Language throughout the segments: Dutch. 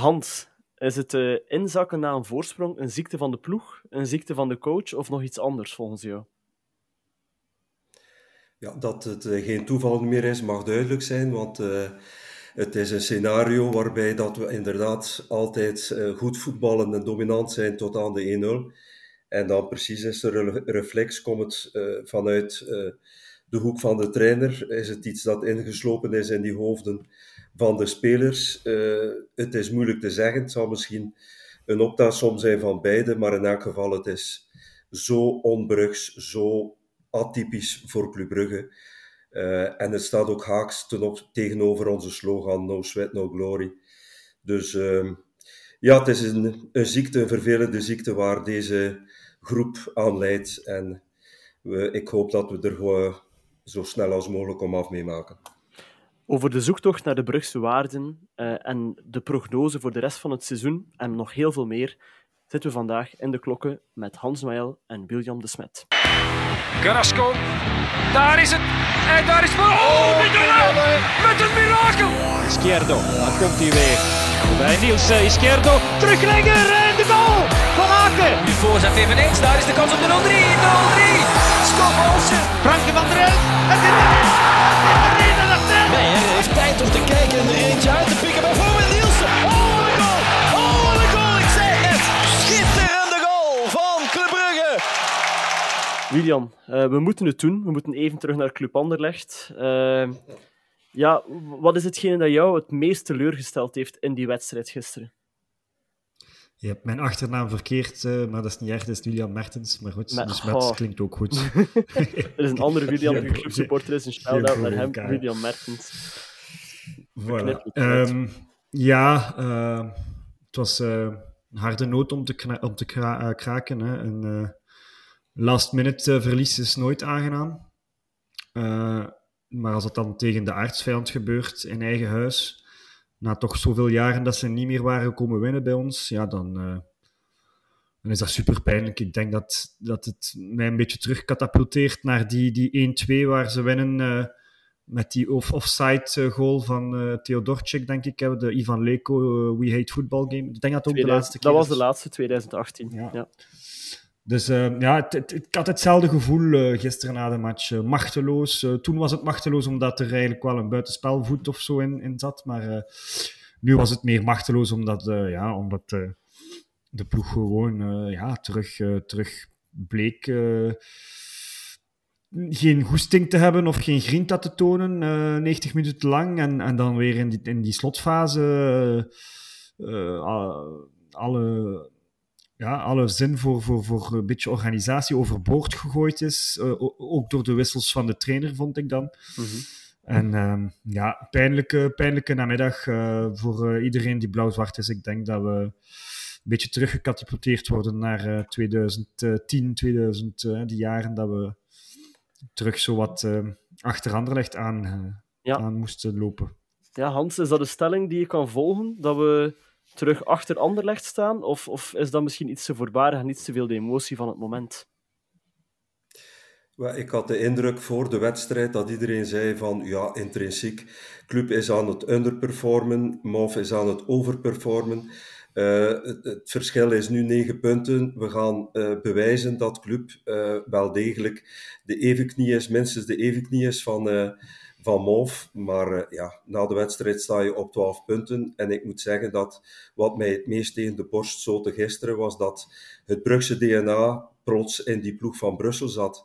Hans, is het uh, inzakken na een voorsprong een ziekte van de ploeg, een ziekte van de coach of nog iets anders volgens jou? Ja, dat het uh, geen toeval meer is, mag duidelijk zijn, want uh, het is een scenario waarbij dat we inderdaad altijd goed voetballen en dominant zijn tot aan de 1-0. En dan precies is een reflex, komt het vanuit de hoek van de trainer, is het iets dat ingeslopen is in die hoofden van de spelers. Uh, het is moeilijk te zeggen. Het zal misschien een optelsom zijn van beide, maar in elk geval, het is zo onbrugs, zo atypisch voor Club Brugge. Uh, en het staat ook haaks ten op, tegenover onze slogan No Sweat, No Glory. Dus uh, ja, het is een, een, ziekte, een vervelende ziekte waar deze groep aan leidt. En we, ik hoop dat we er zo snel als mogelijk om af mee maken. Over de zoektocht naar de Brugse waarden uh, en de prognose voor de rest van het seizoen en nog heel veel meer zitten we vandaag in de klokken met Hans Noël en William de Smet. Carrasco, daar is het. En daar is het. Oh, oh met een mirakel. Izquierdo, dan komt hij weer. Bij Niels uh, Izquierdo, teruglegger en de goal van Aken. Nu voorzet eveneens, daar is de kans op de 0-3. 0-3. Scott Olsen. Frankie van der Elf. Het is. Nee, hij heeft tijd om te kijken en er eentje uit te pikken. Bijvoorbeeld Nielsen. Oh, wat een goal! Oh, wat een goal! Ik zei het! Schitterende goal van Club Brugge! William, uh, we moeten het doen. We moeten even terug naar Club Anderlecht. Uh, ja, wat is hetgene dat jou het meest teleurgesteld heeft in die wedstrijd gisteren? Je hebt mijn achternaam verkeerd, uh, maar dat is niet erg, dat is Julian Mertens. Maar goed, Met, dus Mertens oh. klinkt ook goed. er is een andere William die clubsupporter is, een shout-out naar hem, William Mertens. Voilà. Um, ja, uh, het was uh, een harde noot om te, om te kra kraken. Hè. Een last-minute verlies is nooit aangenaam. maar als het dan tegen de aardsvijand gebeurt in eigen huis na toch zoveel jaren dat ze niet meer waren komen winnen bij ons, ja, dan, dan is dat super pijnlijk. Ik denk dat, dat het mij een beetje terugkatapulteert naar die, die 1-2 waar ze winnen met die off offside uh, goal van uh, Theodorczyk, denk ik. De Ivan Leko We Hate Football game. Ik denk dat ook 2000, de laatste keer Dat was de laatste, 2018. Ja. ja. Dus uh, ja, het, het, ik had hetzelfde gevoel gisteren na de match. Machteloos. toen was het machteloos omdat er eigenlijk wel een buitenspelvoet of zo in, in zat. Maar nu was het meer machteloos omdat, ja, omdat de ploeg gewoon ja, terug, terug bleek geen goesting te hebben of geen grinta te tonen 90 minuten lang. En, en dan weer in die, in die slotfase alle ja, alle zin voor, voor, voor een beetje organisatie overboord gegooid is. Ook door de wissels van de trainer, vond ik dan. Mm -hmm. En uh, ja, pijnlijke, pijnlijke namiddag uh, voor iedereen die blauw-zwart is. Ik denk dat we een beetje teruggecatapulteerd worden naar 2010, 2000, die jaren dat we terug zo wat achter Anderlecht aan, ja. aan moesten lopen. Ja, Hans, is dat een stelling die je kan volgen? Dat we terug achter Anderlecht staan? Of, of is dat misschien iets te voorbarig en iets te veel de emotie van het moment? Ik had de indruk voor de wedstrijd dat iedereen zei van ja, intrinsiek, club is aan het underperformen, MOF is aan het overperformen. Uh, het, verschil is nu negen punten. We gaan uh, bewijzen dat club uh, wel degelijk de evenknie is, minstens de evenknie is van, van Mauve. Maar ja, na de wedstrijd sta je op 12 punten. En ik moet zeggen dat wat mij het meest tegen de borst zotte gisteren was dat het Brugse DNA plots in die ploeg van Brussel zat.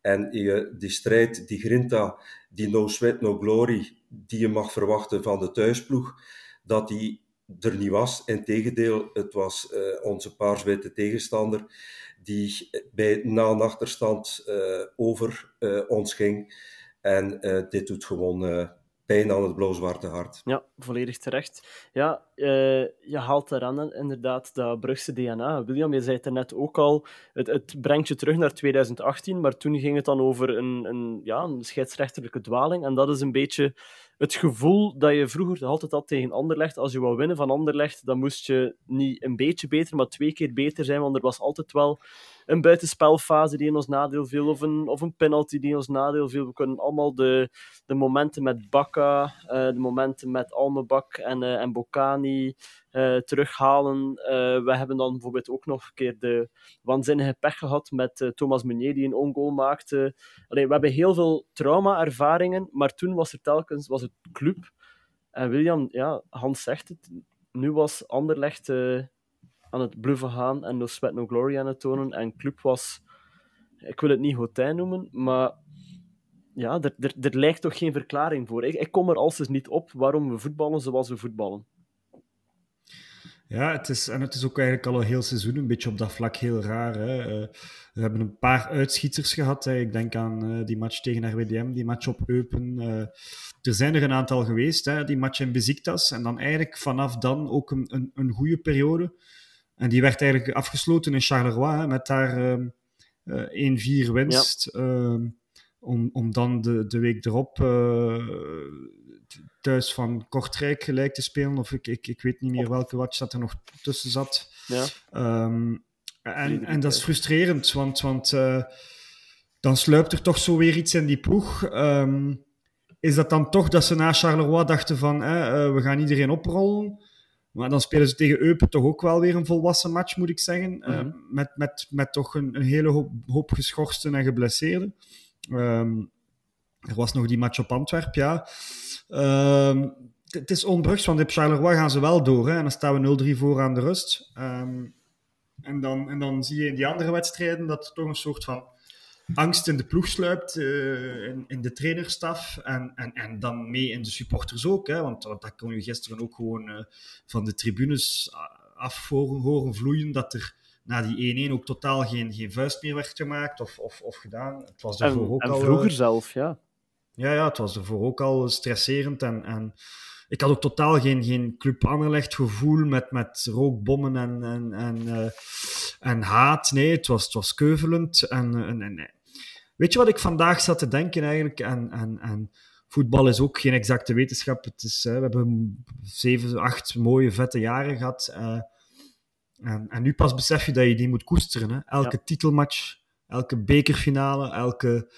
En die strijd, die grinta, die no sweat, no glory, die je mag verwachten van de thuisploeg, dat die er niet was. Integendeel, het was uh, onze paarswitte tegenstander die bij, na een achterstand uh, over ons ging. En dit doet gewoon pijn aan het blauw-zwarte hart. Ja, volledig terecht. Ja, uh, je haalt eraan inderdaad dat Brugse DNA. William, je zei het er net ook al, het, het, brengt je terug naar 2018, maar toen ging het dan over een, een, ja, een scheidsrechterlijke dwaling. En dat is een beetje het gevoel dat je vroeger altijd had tegen Anderlecht. Als je wou winnen van Anderlecht, dan moest je niet een beetje beter, maar twee keer beter zijn, want er was altijd wel een buitenspelfase die in ons nadeel viel, of een, of een penalty die in ons nadeel viel. We kunnen allemaal de, de momenten met Bakka, uh, de momenten met Almebak en, uh, en Bocani, uh, terughalen. we hebben dan bijvoorbeeld ook nog een keer de waanzinnige pech gehad met Thomas Meunier, die een ongoal maakte. Allee, we hebben heel veel trauma-ervaringen, maar toen was er telkens was het club. En William, ja, Hans zegt het, nu was Anderlecht aan het bluffen gaan en No Sweat No Glory aan het tonen. En club was, ik wil het niet Hotijn noemen, maar ja, er, er, er lijkt toch geen verklaring voor. Ik, ik kom er als niet op waarom we voetballen zoals we voetballen. Ja, het is, en het is ook eigenlijk al een heel seizoen een beetje op dat vlak heel raar. Hè. Uh, we hebben een paar uitschieters gehad. Hè. Ik denk aan uh, die match tegen RWDM, die match op Eupen. Uh, er zijn er een aantal geweest, hè. die match in Beziktas. En dan eigenlijk vanaf dan ook een, een, een goede periode. En die werd eigenlijk afgesloten in Charleroi, hè, met daar 1-4 winst. Ja. Ehm, om, om dan de, de week erop uh, thuis van Kortrijk gelijk te spelen. Of ik, ik, ik weet niet meer welke watch dat er nog tussen zat. Ja. Um, en, en dat is frustrerend, want, want uh, dan sluipt er toch zo weer iets in die ploeg. Um, is dat dan toch dat ze na Charleroi dachten van eh, we gaan iedereen oprollen? Maar dan spelen ze tegen Eupen toch ook wel weer een volwassen match, moet ik zeggen. Mm -hmm. uh, met, met, met toch een, een hele hoop, hoop geschorsten en geblesseerden. Um, er was nog die match op Antwerp, ja. Um, het is onbrugs, want op Charleroi gaan ze wel door. Hè, en dan staan we 0-3 voor aan de rust. Um, en, dan, en dan zie je in die andere wedstrijden dat er toch een soort van angst in de ploeg sluipt, uh, in, in, de trainerstaf en, en, en dan mee in de supporters ook. Hè, want, want dat kon je gisteren ook gewoon uh, van de tribunes af horen, vloeien, dat er na die 1-1 ook totaal geen, geen vuist meer werd gemaakt of, of, of gedaan. Het was en, ook en al, vroeger zelf, ja. Ja, ja, het was ervoor ook al stresserend. En, en ik had ook totaal geen, geen Club Anderlecht gevoel met, met rookbommen en, en, en, uh, en haat. Nee, het was, het was keuvelend. En, en, en, weet je wat ik vandaag zat te denken eigenlijk? En, en, en voetbal is ook geen exacte wetenschap. Het is, we hebben zeven, acht mooie, vette jaren gehad. Uh, en, en, nu pas besef je dat je die moet koesteren. Hè? Elke ja. titelmatch, elke bekerfinale, elke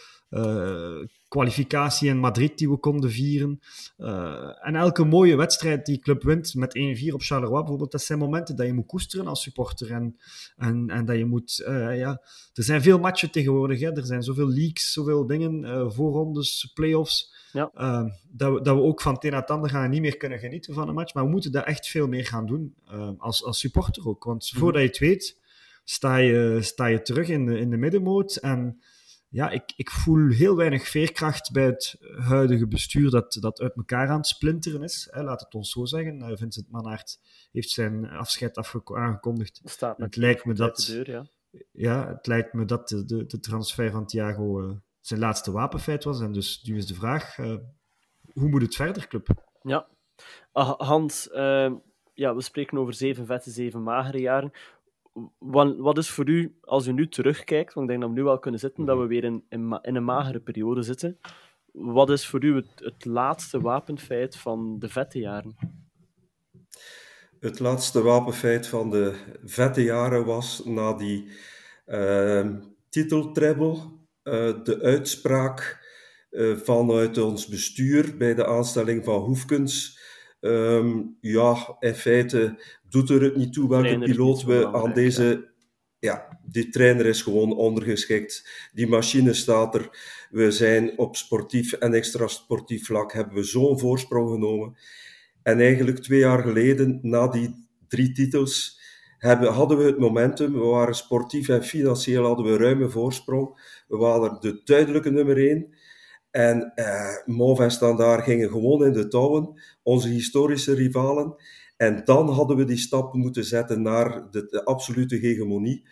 kwalificatie in Madrid die we konden vieren. Uh, en elke mooie wedstrijd die club wint met 1-4 op Charleroi bijvoorbeeld, dat zijn momenten dat je moet koesteren als supporter. En, en, en dat je moet, uh, ja, er zijn veel matchen tegenwoordig. Hè? Er zijn zoveel leaks, zoveel dingen, voorrondes, play-offs. Ja. Uh, dat, we, dat we ook van het ander gaan en niet meer kunnen genieten van een match. Maar we moeten daar echt veel meer gaan doen, uh, als, als supporter ook. Want mm. voordat je het weet, sta je, sta je terug in de, in de middenmoot. En ja, ik, ik voel heel weinig veerkracht bij het huidige bestuur dat, dat uit elkaar aan het splinteren is. Hè, laat het ons zo zeggen. Uh, Vincent Mannaert heeft zijn afscheid aangekondigd. Staat het lijkt me dat... De deur, ja. ja, het lijkt me dat de, de, de transfer van Thiago zijn laatste wapenfeit was. En dus nu is de vraag, uh, hoe moet het verder, club? Ja, uh, Hans, uh, ja, we spreken over zeven vette, zeven magere jaren. Wat, wat, is voor u, als u nu terugkijkt, want ik denk dat we nu wel kunnen zitten, dat we weer in, in, in een magere periode zitten. Wat is voor u het, het laatste wapenfeit van de vette jaren? Het laatste wapenfeit van de vette jaren was na die uh, titeltreble uh, de uitspraak uh, vanuit ons bestuur bij de aanstelling van Hoefkens. Um, ja, in feite doet er het niet toe welke piloot we aan deze. Ja. ja, die trainer is gewoon ondergeschikt. Die machine staat er. We zijn op sportief en extra sportief vlak hebben we zo'n voorsprong genomen. En eigenlijk twee jaar geleden, na die drie titels, hebben, hadden we het momentum. We waren sportief en financieel hadden we ruime voorsprong. We waren de duidelijke nummer één. En eh, Mauve en Standaard gingen gewoon in de touwen, onze historische rivalen. En dan hadden we die stap moeten zetten naar de, absolute hegemonie.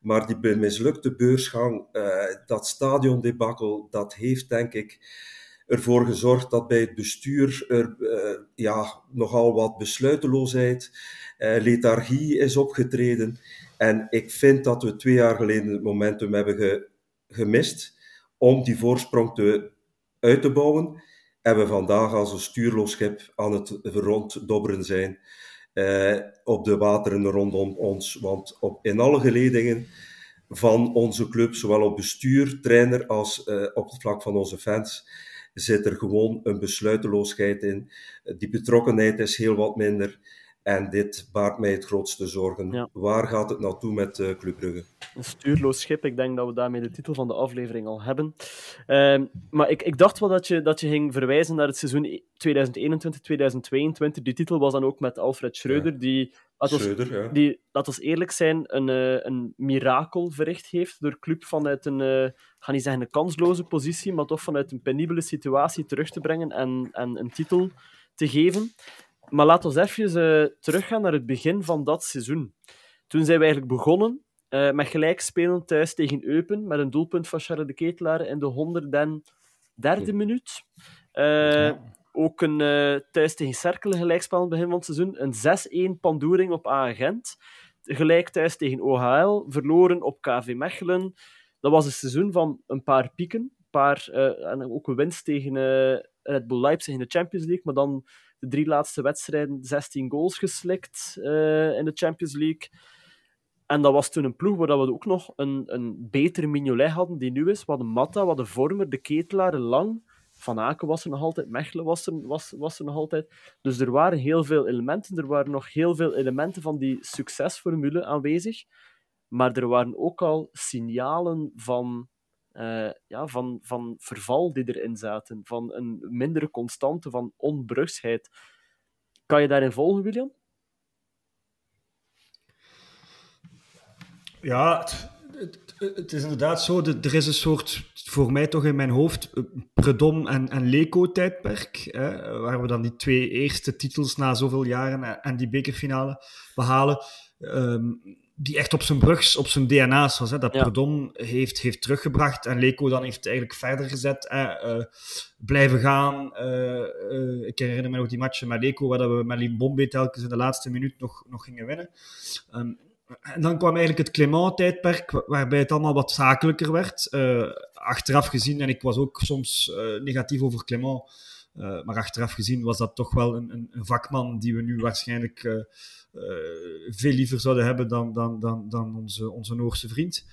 Maar die mislukte beursgang, uh, dat stadiondebakel, dat heeft denk ik ervoor gezorgd dat bij het bestuur er uh, ja, nogal wat besluiteloosheid uh, lethargie is opgetreden. En ik vind dat we twee jaar geleden het momentum hebben ge, gemist om die voorsprong te, uit te bouwen. En we vandaag als een stuurloos schip aan het ronddobberen zijn uh, op de wateren rondom ons. Want op, in alle geledingen van onze club, zowel op bestuur, trainer als uh, op het vlak van onze fans, zit er gewoon een besluiteloosheid in. Die betrokkenheid is heel wat minder. En dit baart mij het grootste zorgen. Waar gaat het naartoe met uh, Club Brugge? Een stuurloos schip. Ik denk dat we daarmee de titel van de aflevering al hebben. Uh, maar ik, ik dacht wel dat je, dat je ging verwijzen naar het seizoen 2021-2022. Die titel was dan ook met Alfred Schreuder, die Laat ons, ja. die, laat ons eerlijk zijn, een, uh, een mirakel verricht heeft door club vanuit een, uh, ga niet zeggen een kansloze positie, maar toch vanuit een penibele situatie terug te brengen en, en een titel te geven. Maar laten we even uh, teruggaan naar het begin van dat seizoen. Toen zijn we eigenlijk begonnen uh, met gelijk spelen thuis tegen Eupen, met een doelpunt van Charles de Ketelaar in de 103e minuut. Uh, ook een thuis tegen Cerkelen gelijkspel aan het begin van het seizoen. Een 6-1 pandoering op A-agent. Gelijk thuis tegen OHL. Verloren op KV Mechelen. Dat was een seizoen van een paar pieken. Een paar, en ook een winst tegen Red Bull Leipzig in de Champions League. Maar dan de drie laatste wedstrijden 16 goals geslikt uh, in de Champions League. En dat was toen een ploeg waar we ook nog een, een betere Mignolet hadden die nu is. We hadden Matta, we hadden Vormer, de Ketelaar, Lang. Van Aken was er nog altijd, Mechelen was er, was, was er nog altijd. Dus er waren heel veel elementen. Er waren nog heel veel elementen van die succesformule aanwezig. Maar er waren ook al signalen van uh, ja, van, van verval die erin zaten, van een mindere constante, van onbrugsheid. Kan je daarin volgen, William? Ja, het, het, is inderdaad zo. er is een soort, voor mij toch in mijn hoofd, Predom en, en Leco-tijdperk. Waar we dan die twee eerste titels na zoveel jaren en die bekerfinale behalen. Um, die echt op zijn brugs, op zijn DNA's was. Hè, dat ja. heeft, heeft teruggebracht en Leco dan heeft eigenlijk verder gezet. Uh, blijven gaan. Uh, ik herinner me nog die matchen met Leco, waar we met Limbombe telkens in de laatste minuut nog, nog gingen winnen. Um, en dan kwam eigenlijk het Clément-tijdperk, waarbij het allemaal wat zakelijker werd. achteraf gezien, en ik was ook soms negatief over Clément, maar achteraf gezien was dat toch wel een, een, een vakman die we nu waarschijnlijk eh, veel liever zouden hebben dan, dan, dan, dan onze, onze Noorse vriend.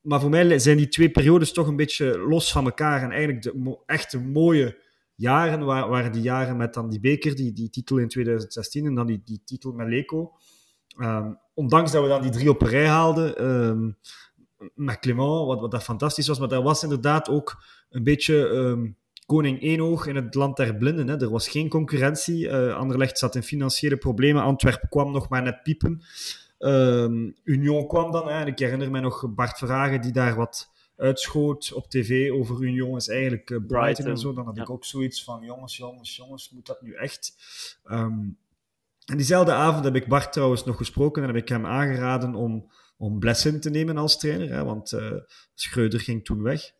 Maar voor mij zijn die twee periodes toch een beetje los van elkaar. En eigenlijk de echte mooie jaren waren die jaren met dan die beker, die, die titel in 2016 en dan die, die titel met Leco. Um, ondanks dat we dan die drie op rij haalden, um, met Clement, wat, wat dat fantastisch was, maar daar was inderdaad ook een beetje um, koning Eenoog in het land der blinden. Hè. Er was geen concurrentie. Uh, Anderlecht zat in financiële problemen. Antwerpen kwam nog maar net piepen. Uh, Union kwam dan. Hè. ik herinner me nog Bart Verhagen die daar wat uitschoot op tv over Union is eigenlijk uh, Brighton, en zo. Dan had ik ook zoiets van, jongens, jongens, jongens, moet dat nu echt? Um, en diezelfde avond heb ik Bart trouwens nog gesproken en heb ik hem aangeraden om, om Blessin te nemen als trainer, hè, want uh, Schreuder ging toen weg.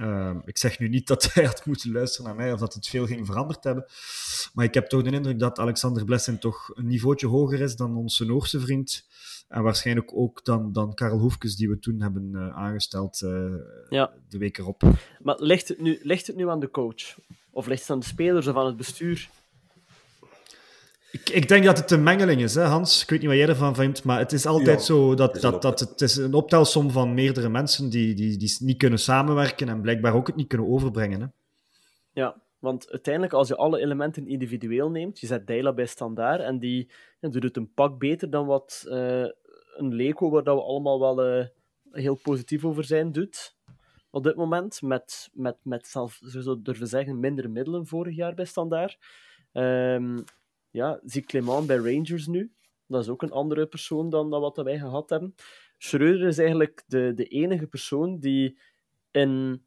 Uh, ik zeg nu niet dat hij had moeten luisteren naar mij of dat het veel ging veranderd hebben. Maar ik heb toch de indruk dat Alexander Blessen toch een niveautje hoger is dan onze Noorse vriend. En waarschijnlijk ook dan, dan Karel Hoefkes, die we toen hebben uh, aangesteld uh, ja. de week erop. Maar ligt het, nu, ligt het nu aan de coach? Of ligt het aan de spelers of aan het bestuur? Ik, ik, denk dat het een mengeling is, hè, Hans. Ik weet niet wat jij ervan vindt, maar het is altijd zo dat, het dat, dat het is een optelsom van meerdere mensen die, die, die niet kunnen samenwerken en blijkbaar ook het niet kunnen overbrengen. Hè. Ja, want uiteindelijk, als je alle elementen individueel neemt, je zet Deila bij standaard en die, ja, doet het een pak beter dan wat uh, een Leco, waar dat we allemaal wel uh, heel positief over zijn, doet op dit moment. Met, met, met zelf, zo durven zeggen, minder middelen vorig jaar bij standaard. Um, ja, zie Clement bij Rangers nu. Dat is ook een andere persoon dan, dan wat wij gehad hebben. Schreuder is eigenlijk de, de enige persoon die in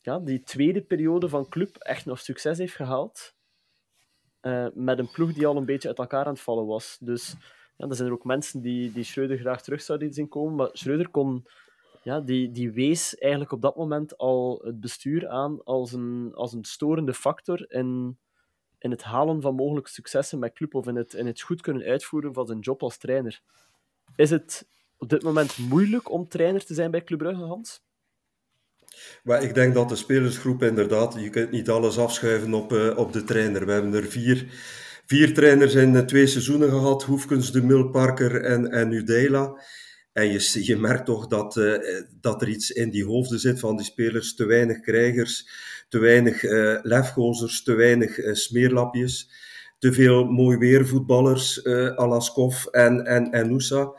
ja, die tweede periode van club echt nog succes heeft gehaald. Uh, met een ploeg die al een beetje uit elkaar aan het vallen was. Dus ja, er zijn er ook mensen die, die Schreuder graag terug zouden zien komen. Maar Schreuder kon, ja, die, die wees eigenlijk op dat moment al het bestuur aan als een, als een storende factor in, in het halen van mogelijke successen met club of in het, in het goed kunnen uitvoeren van zijn job als trainer. Is het op dit moment moeilijk om trainer te zijn bij Club Brugge, Hans? Maar ik denk dat de spelersgroep inderdaad, je kunt niet alles afschuiven op, uh, op de trainer. We hebben er vier, vier trainers in twee seizoenen gehad, Hoefkens, De Mul, Parker en, en Udela. En je, merkt toch dat, uh, dat er iets in die hoofden zit van die spelers, te weinig krijgers, te weinig uh, lefgozers, te weinig uh, smeerlapjes, te veel mooi weervoetballers, Alaskov en, en, en Noosa,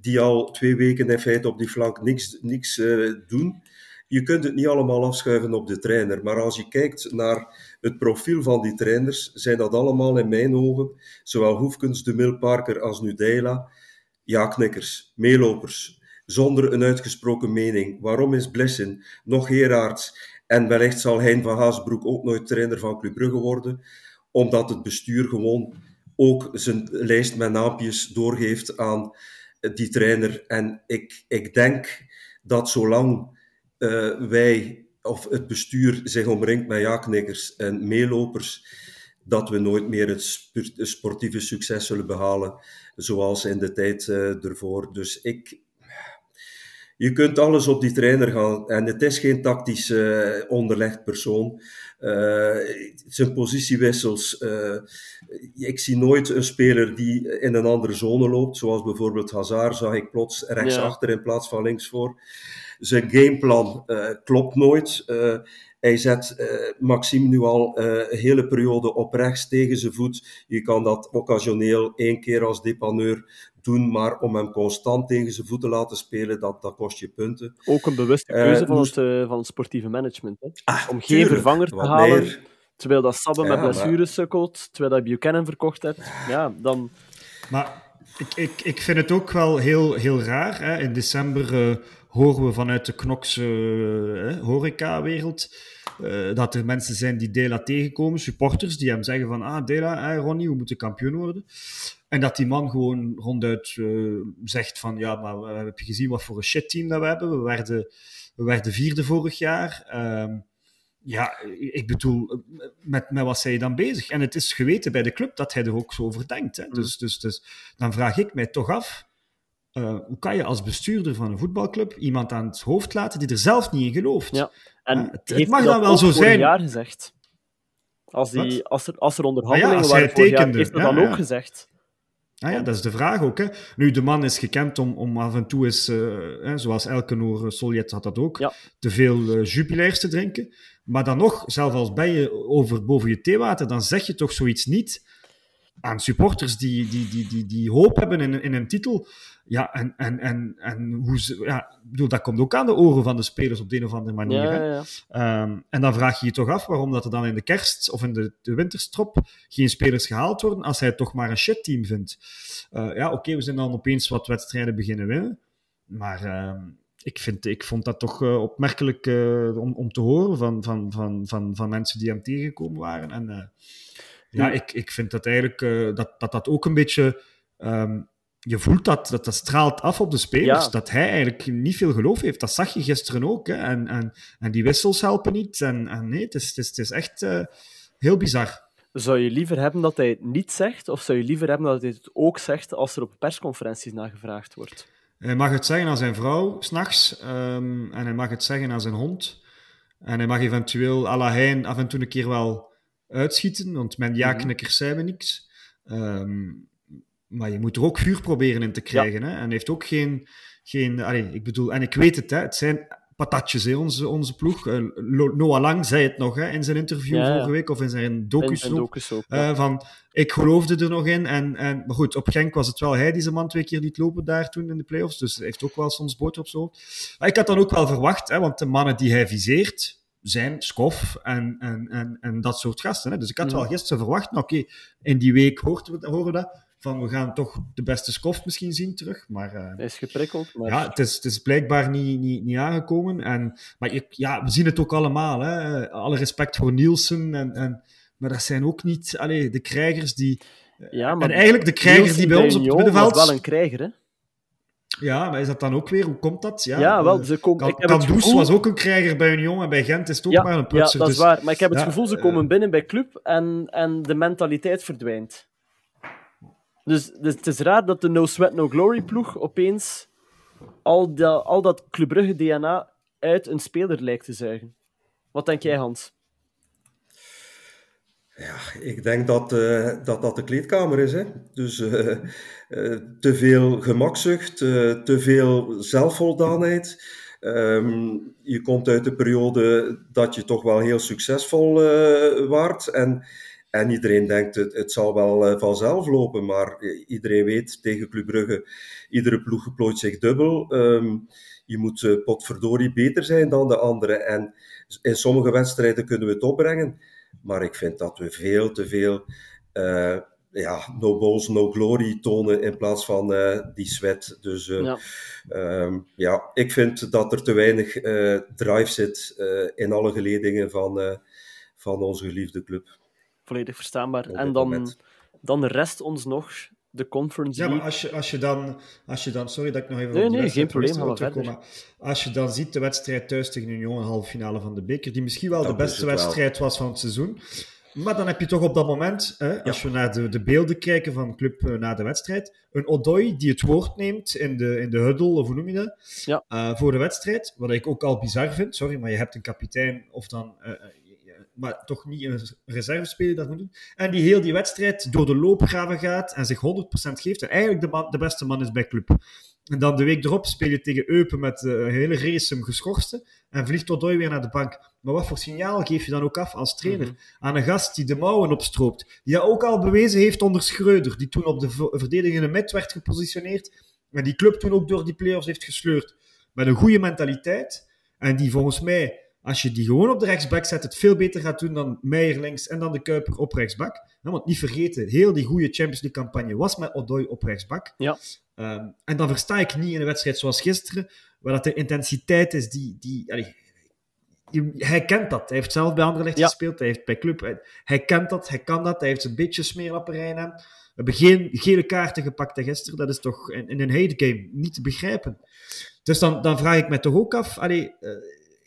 die al twee weken in feite op die flank niks, niks doen. Je kunt het niet allemaal afschuiven op de trainer, maar als je kijkt naar het profiel van die trainers, zijn dat allemaal in mijn ogen, zowel Hoefkens, De Milparker als Nudela, ja-knikkers, meelopers, zonder een uitgesproken mening. Waarom is Blessin, nog Gerards en wellicht zal Hein van Haasbroek ook nooit trainer van Club Brugge worden, omdat het bestuur gewoon ook zijn lijst met naampjes doorgeeft aan die trainer. En ik, ik denk dat zolang uh, wij of het bestuur zich omringt met ja-knikkers en meelopers, dat we nooit meer het sportieve succes zullen behalen zoals in de tijd uh, ervoor. Dus ik, je kunt alles op die trainer gaan. En het is geen tactisch uh, onderlegd persoon. Uh, zijn positiewissels. Uh, ik zie nooit een speler die in een andere zone loopt. Zoals bijvoorbeeld Hazard zag ik plots rechtsachter ja. in plaats van linksvoor. Zijn gameplan klopt nooit. Hij zet uh, Maxime nu al uh, een hele periode op rechts tegen zijn voet. Je kan dat occasioneel één keer als depaneur doen, maar om hem constant tegen zijn voeten te laten spelen, dat, dat kost je punten. Ook een bewuste keuze uh, van, het, van het sportieve management. Hè? Ah, om geen vervanger te halen, meer. terwijl dat Sabbe ja, met blessures maar... sukkelt, terwijl dat Buchanan verkocht hebt. Ja, dan... Maar ik, ik, ik vind het ook wel heel, heel raar. Hè? In december horen we vanuit de Knokse uh, horeca-wereld uh, dat er mensen zijn die Dela tegenkomen, supporters, die hem zeggen van, ah Dela, eh, Ronnie, we moeten kampioen worden. En dat die man gewoon ronduit zegt van, ja, maar we hebben gezien wat voor een shit-team dat we hebben. We werden, we werden vierde vorig jaar. Uh, ja, ik bedoel, met, met wat zijn je dan bezig? En het is geweten bij de club dat hij er ook zo over denkt. Hè? Dus, dus, dus dan vraag ik mij toch af, uh, hoe kan je als bestuurder van een voetbalclub iemand aan het hoofd laten die er zelf niet in gelooft? Ja, en uh, het, het mag dan wel zo zijn. jaar gezegd. Als, die, als, er, als er onderhandelingen ah ja, waren vorig jaar, heeft ja, dan ook gezegd. Ah ja, dat is de vraag ook. Hè. Nu, de man is gekend om, om af en toe eens, uh, zoals Elkenoor Soljet had dat ook, te veel uh, jubilairs te drinken. Maar dan nog, zelfs als ben je over boven je theewater, dan zeg je toch zoiets niet aan supporters die, die, die, die, die hoop hebben in, in een titel. Ja, en, en, en, en hoe ze, ja, bedoel, dat komt ook aan de oren van de spelers op de een of andere manier. Ja, ja, ja. Um, en dan vraag je je toch af waarom dat er dan in de kerst of in de, de winterstrop geen spelers gehaald worden als hij toch maar een shit-team vindt. Uh, ja, oké, okay, we zijn dan opeens wat wedstrijden beginnen winnen. Maar uh, ik, vind, ik vond dat toch uh, opmerkelijk uh, om, om te horen van, van, van, van, van mensen die hem tegengekomen waren. En ja, ik, ik vind dat eigenlijk dat, dat dat ook een beetje. Um, je voelt dat, dat dat straalt af op de spelers. Ja. Dat hij eigenlijk niet veel geloof heeft. Dat zag je gisteren ook. Hè. En, en, en die wissels helpen niet. En, en nee, het is, het is, het is echt uh, heel bizar. Zou je liever hebben dat hij het niet zegt? Of zou je liever hebben dat hij het ook zegt als er op persconferenties naar gevraagd wordt? Hij mag het zeggen aan zijn vrouw, s'nachts. Um, en hij mag het zeggen aan zijn hond. En hij mag eventueel à la hein af en toe een keer wel uitschieten. Want met ja-knikkers zijn we niks. Um, maar je moet er ook vuur proberen in te krijgen. Ja. Hè? En heeft ook geen. geen ik bedoel, en ik weet het, hè, het zijn patatjes, hè, onze, onze ploeg. Uh, Noah Lang zei het nog hè, in zijn interview ja, vorige week, of in zijn docus, in, in docus ook. Uh, van, ik geloofde er nog in. En, en, maar goed, op Genk was het wel hij die zijn man twee keer liet lopen daar toen in de playoffs. Dus hij heeft ook wel soms boter op zo. Maar ik had dan ook wel verwacht, hè, want de mannen die hij viseert, zijn Skof en, en, en, en dat soort gasten. Hè. Dus ik had wel gisteren verwacht, nou, oké, in die week horen we, horen we dat van we gaan toch de beste skof misschien zien terug. Maar, uh, Hij is geprikkeld. Maar... Ja, het is, het is blijkbaar niet, niet, niet aangekomen. En, maar ik, ja, we zien het ook allemaal. Hè. Alle respect voor Nielsen. En, en, maar dat zijn ook niet allee, de krijgers die... Ja, maar en eigenlijk de krijgers die bij ons op het middenveld... wel een krijger, hè? Ja, maar is dat dan ook weer? Hoe komt dat? Ja, ja wel, ze komen... Was ook een krijger bij Union en bij Gent is het ook ja, maar een putser. Ja, dat is dus, waar. Maar ik heb het gevoel, ze komen uh, binnen bij club en, en de mentaliteit verdwijnt. Dus, dus het is raar dat de No Sweat No Glory ploeg opeens al, dat, al dat DNA uit een speler lijkt te zuigen. Wat denk jij, Hans? Ja, ik denk dat, uh, dat dat de kleedkamer is. Hè? Dus uh, uh, te veel gemakzucht, te veel zelfvoldaanheid. Um, je komt uit de periode dat je toch wel heel succesvol waart. En En iedereen denkt, het, het zal wel vanzelf lopen, maar iedereen weet tegen Club Brugge, iedere ploeg plooit zich dubbel. Ehm, je moet potverdorie beter zijn dan de andere. En in sommige wedstrijden kunnen we het opbrengen, maar ik vind dat we veel te veel ja, no balls, no glory tonen in plaats van uh, die sweat. Dus uh, ja. Um, ja. ik vind dat er te weinig uh, drive zit in alle geledingen van, van onze geliefde club. Volledig verstaanbaar. En dan, dan de rest ons nog de Conference Ja, maar als je, als je, dan, als je dan... Sorry dat ik nog even... Nee, nee, geen probleem, gaan we verder. Maar als je dan ziet de wedstrijd thuis tegen Union, halve finale van de beker, die misschien wel de beste wedstrijd was van het seizoen, maar dan heb je toch op dat moment, hè, als we naar de, de beelden kijken van de club uh, na de wedstrijd, een Odoi die het woord neemt in de, in de huddle, of hoe noem je dat, ja. uh, voor de wedstrijd. Wat ik ook al bizar vind, sorry, maar je hebt een kapitein of dan... Uh, maar toch niet een reservespeler dat moet doen. En die heel die wedstrijd door de loopgraven gaat en zich 100% geeft. En eigenlijk de, man, de beste man is bij club. En dan de week erop speel je tegen Eupen met uh, een hele race hem geschorste. En vliegt Odoi weer naar de bank. Maar wat voor signaal geef je dan ook af als trainer mm -hmm. aan een gast die de mouwen opstroopt? Die dat ook al bewezen heeft onder Schreuder, die toen op de verdedigende mid werd gepositioneerd. En die club toen ook door die play-offs heeft gesleurd. Met een goede mentaliteit. En die volgens mij, als je die gewoon op de rechtsback zet, het veel beter gaat doen dan Meijer links en dan de Kuiper op rechtsback. Want niet vergeten, heel die goede Champions League campagne was met Odoi op rechtsback. Ja. Um, en dan versta ik niet in een wedstrijd zoals gisteren, waar dat de intensiteit is die... die allee, hij kent dat. Hij heeft zelf bij Anderlecht ja. gespeeld. Hij heeft bij Club... Hij, hij, kent dat, hij kan dat. Hij heeft een beetje smeerlapperij aan. We hebben geen gele kaarten gepakt gisteren. Dat is toch in, in een hate game niet te begrijpen. Dus dan, dan vraag ik me toch ook af... Allee, uh,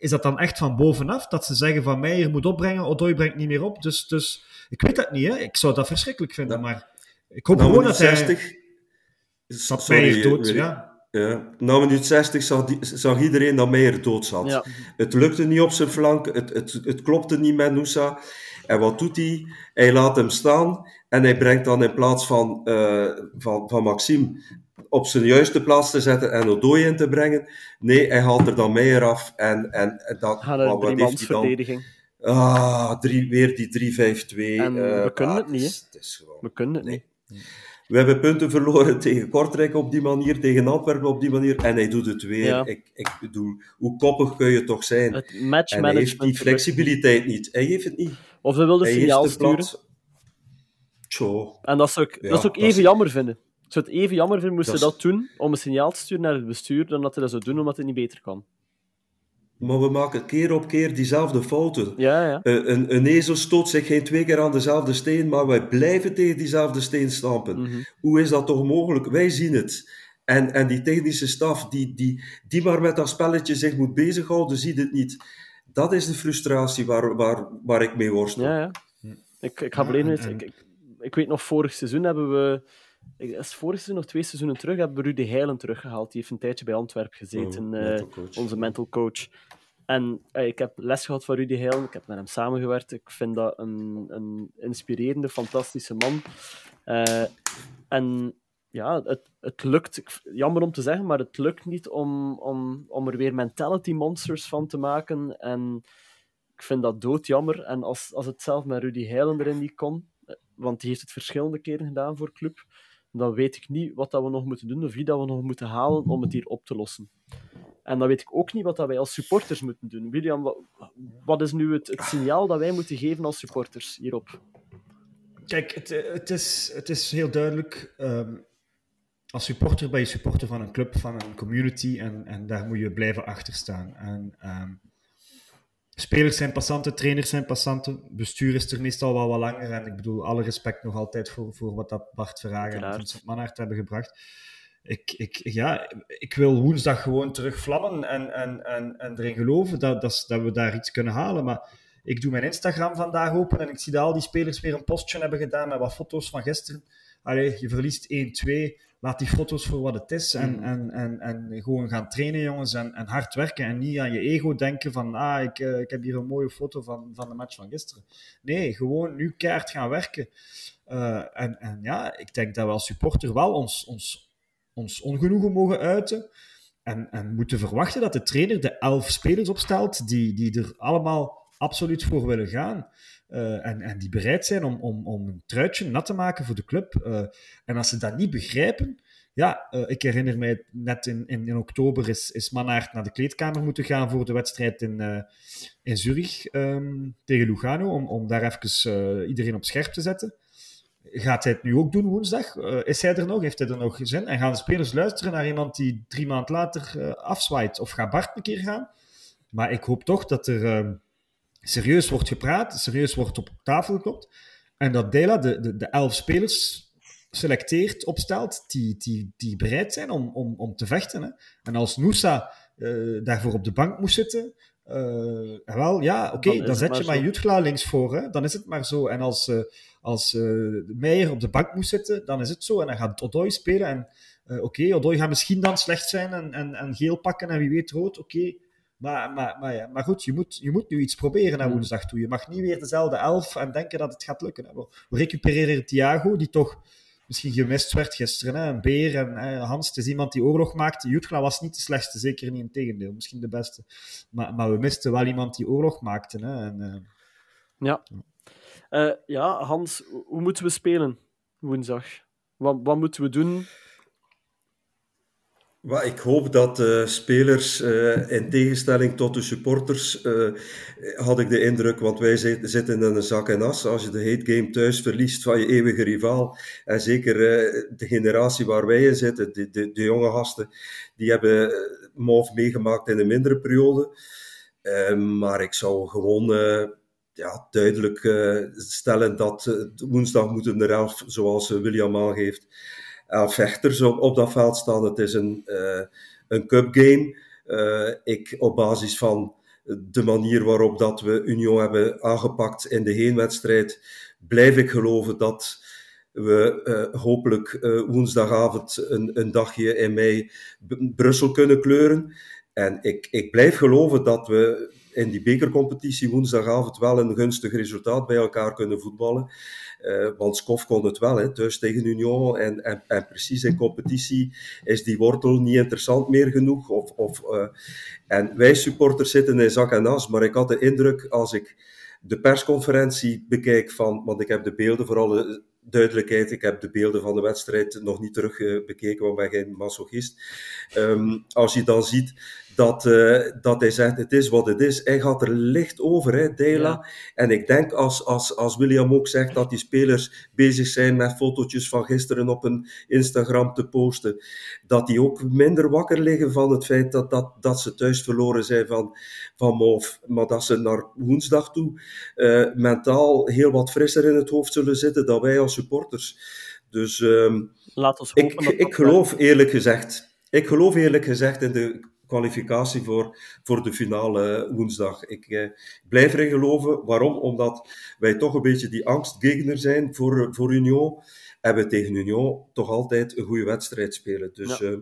is dat dan echt van bovenaf? Dat ze zeggen van Meijer moet opbrengen, Odoi brengt niet meer op. Dus, dus ik weet dat niet. Hè. Ik zou dat verschrikkelijk vinden. Ja. Maar ik hoop nou, gewoon dat 60, hij... Dat Meijer dood, ja. Ja, na minuut 60 zag, die, zag, iedereen dat Meijer dood zat. Ja. Het lukte niet op zijn flank, het, het, het klopte niet met Noosa. En wat doet hij? Hij laat hem staan en hij brengt dan in plaats van, uh, van, van Maxime op zijn juiste plaats te zetten en Odoi in te brengen. Nee, hij haalt er dan Meijer af en, en, en dat... Gaan een driemansverdediging. Ah, drie, weer die 3-5-2. En uh, we kunnen ah, het niet, is, het is gewoon, We kunnen het nee. niet. We hebben punten verloren tegen Kortrijk op die manier, tegen Antwerpen op die manier, en hij doet het weer. Ja. Ik, ik bedoel, hoe koppig kun je toch zijn? Het En hij heeft die flexibiliteit niet. Hij heeft het niet. Of Hij signaal heeft de sturen. plaats. Tjo. En dat zou ik, Ja, dat zou ik is- even jammer vinden. Ik zou het even jammer vinden moesten Dat ze is- dat doen om een signaal te sturen naar het bestuur, dan dat hij dat zou doen omdat het niet beter kan. Maar we maken keer op keer diezelfde fouten. Ja, ja. Eh, een, een ezel stoot zich geen twee keer aan dezelfde steen, maar wij blijven tegen diezelfde steen stampen. Mhm. Hoe is dat toch mogelijk? Wij zien het. En, en die technische staf, die, die, die maar met dat spelletje zich moet bezighouden, ziet het niet. Dat is de frustratie waar, waar, waar ik mee worstel. ja, ja. Ik, ik ga alleen Ik, ik, ik weet nog, vorig seizoen hebben we. Het vorig seizoen of twee seizoenen terug hebben we Rudy Heilen teruggehaald. Die heeft een tijdje bij Antwerpen gezeten, Oh, eh, mental onze mental coach. En eh, ik heb les gehad van Rudy Heilen, ik heb met hem samengewerkt. Ik vind dat een, een inspirerende, fantastische man. Eh, en ja, het, het lukt, jammer om te zeggen, maar het lukt niet om, om, om er weer mentality monsters van te maken. En ik vind dat doodjammer. En als, als het zelf met Rudy Heilen erin niet kon, want die heeft het verschillende keren gedaan voor club, dan weet ik niet wat dat we nog moeten doen of wie dat we nog moeten halen om het hier op te lossen. En dan weet ik ook niet wat dat wij als supporters moeten doen. William, wat, wat is nu het, het signaal dat wij moeten geven als supporters hierop? Kijk, het, eh, het, is, het is heel duidelijk. ehm, als supporter ben je supporter van een club, van een community. En, en daar moet je blijven achter staan. En, ehm, spelers zijn passanten, trainers zijn passanten. Bestuur is er meestal wel wat langer. En ik bedoel, alle respect nog altijd voor, voor wat dat Bart Verhagen en. Vincent Manhart hebben gebracht. Ik, ik, ja, ik wil woensdag gewoon terug vlammen en, en, en, en erin geloven dat, dat, dat we daar iets kunnen halen. Maar ik doe mijn Instagram vandaag open en ik zie dat al die spelers weer een postje hebben gedaan met wat foto's van gisteren. Allee, je verliest 1-2. Laat die foto's voor wat het is. En, en, en, en gewoon gaan trainen, jongens. En, en hard werken. En niet aan je ego denken van... Ah, ik, eh, ik heb hier een mooie foto van, van de match van gisteren. Nee, gewoon nu keihard gaan werken. Eh, en, en ja, ik denk dat we als supporter wel ons, ons, ons ongenoegen mogen uiten. En, en moeten verwachten dat de trainer de elf spelers opstelt die, die er allemaal absoluut voor willen gaan. En, en die bereid zijn om, om, om een truitje nat te maken voor de club. en als ze dat niet begrijpen, ja, ik herinner mij net in, in, in, oktober is, is Mannaert naar de kleedkamer moeten gaan voor de wedstrijd in, in Zurich ehm, tegen Lugano, om, om daar even iedereen op scherp te zetten. Gaat hij het nu ook doen woensdag? Is hij er nog? Heeft hij er nog zin? En gaan de spelers luisteren naar iemand die drie maanden later afzwaait? Of gaat Bart een keer gaan? Maar ik hoop toch dat er uh, serieus wordt gepraat, serieus wordt op tafel geklopt. En dat Dela de, de, de elf spelers selecteert, opstelt, die, die, die bereid zijn om, om, om te vechten. Hè. En als Noosa daarvoor op de bank moest zitten, uh, wel, ja, oké, okay, dan, zet je maar Jutgla links voor, hè? dan is het maar zo. En als, uh, als Meijer op de bank moet zitten, dan is het zo. En dan gaat Odoi spelen. En oké, okay, Odoi gaat misschien dan slecht zijn en, en, en geel pakken en wie weet rood, oké. Okay. Maar, maar, maar, ja, maar goed, je moet, je moet nu iets proberen naar hmm. woensdag toe. Je mag niet weer dezelfde elf en denken dat het gaat lukken. We recupereren Thiago, die toch misschien gemist werd gisteren. Hè? Een Beer en hè, Hans, het is iemand die oorlog maakte. Jutgla was niet de slechtste, zeker niet in tegendeel. Misschien de beste. Maar, maar we misten wel iemand die oorlog maakte. Hè? En, uh... ja. Uh, ja, Hans, hoe moeten we spelen woensdag? Wat, wat moeten we doen ik hoop dat uh, spelers, uh, in tegenstelling tot de supporters, uh, had ik de indruk, want wij zitten in een zak en as. Als je de hate game thuis verliest van je eeuwige rivaal, en zeker de generatie waar wij in zitten, de, de, de jonge gasten, die hebben MOV meegemaakt in een mindere periode. maar ik zou gewoon ja, duidelijk stellen dat woensdag moeten er elf, zoals William aangeeft, elf vechters op, op dat veld staan. Het is een, uh, een cup game. Uh, ik op basis van de manier waarop dat we Union hebben aangepakt in de heenwedstrijd, blijf ik geloven dat we uh, hopelijk woensdagavond een, een dagje in mei Brussel kunnen kleuren. En ik, ik blijf geloven dat we in die bekercompetitie woensdagavond wel een gunstig resultaat bij elkaar kunnen voetballen. Uh, want Skof kon het wel, hè, thuis tegen Union. En, en, en, precies in competitie is die wortel niet interessant meer genoeg. Of, of, uh, en wij supporters zitten in zak en as. Maar ik had de indruk, als ik de persconferentie bekijk van... Want ik heb de beelden, voor alle duidelijkheid, ik heb de beelden van de wedstrijd nog niet terug bekeken, want ik ben geen masochist. Um, als je dan ziet dat, uh, dat hij zegt, het is wat het is. Hij gaat er licht over, hè, Dela. En ik denk als, als, als William ook zegt dat die spelers bezig zijn met fotootjes van gisteren op een Instagram te posten, dat die ook minder wakker liggen van het feit dat, dat, dat ze thuis verloren zijn van, van Moof. Maar dat ze naar woensdag toe uh, mentaal heel wat frisser in het hoofd zullen zitten dan wij als supporters. Dus um, Laat ons ik, ik geloof eerlijk gezegd, ik geloof eerlijk gezegd in de kwalificatie voor, voor de finale woensdag. Ik eh, blijf erin geloven. Waarom? Omdat wij toch een beetje die angstgegner zijn voor, voor Union. En we tegen Union toch altijd een goede wedstrijd spelen. Dus ja. Uh,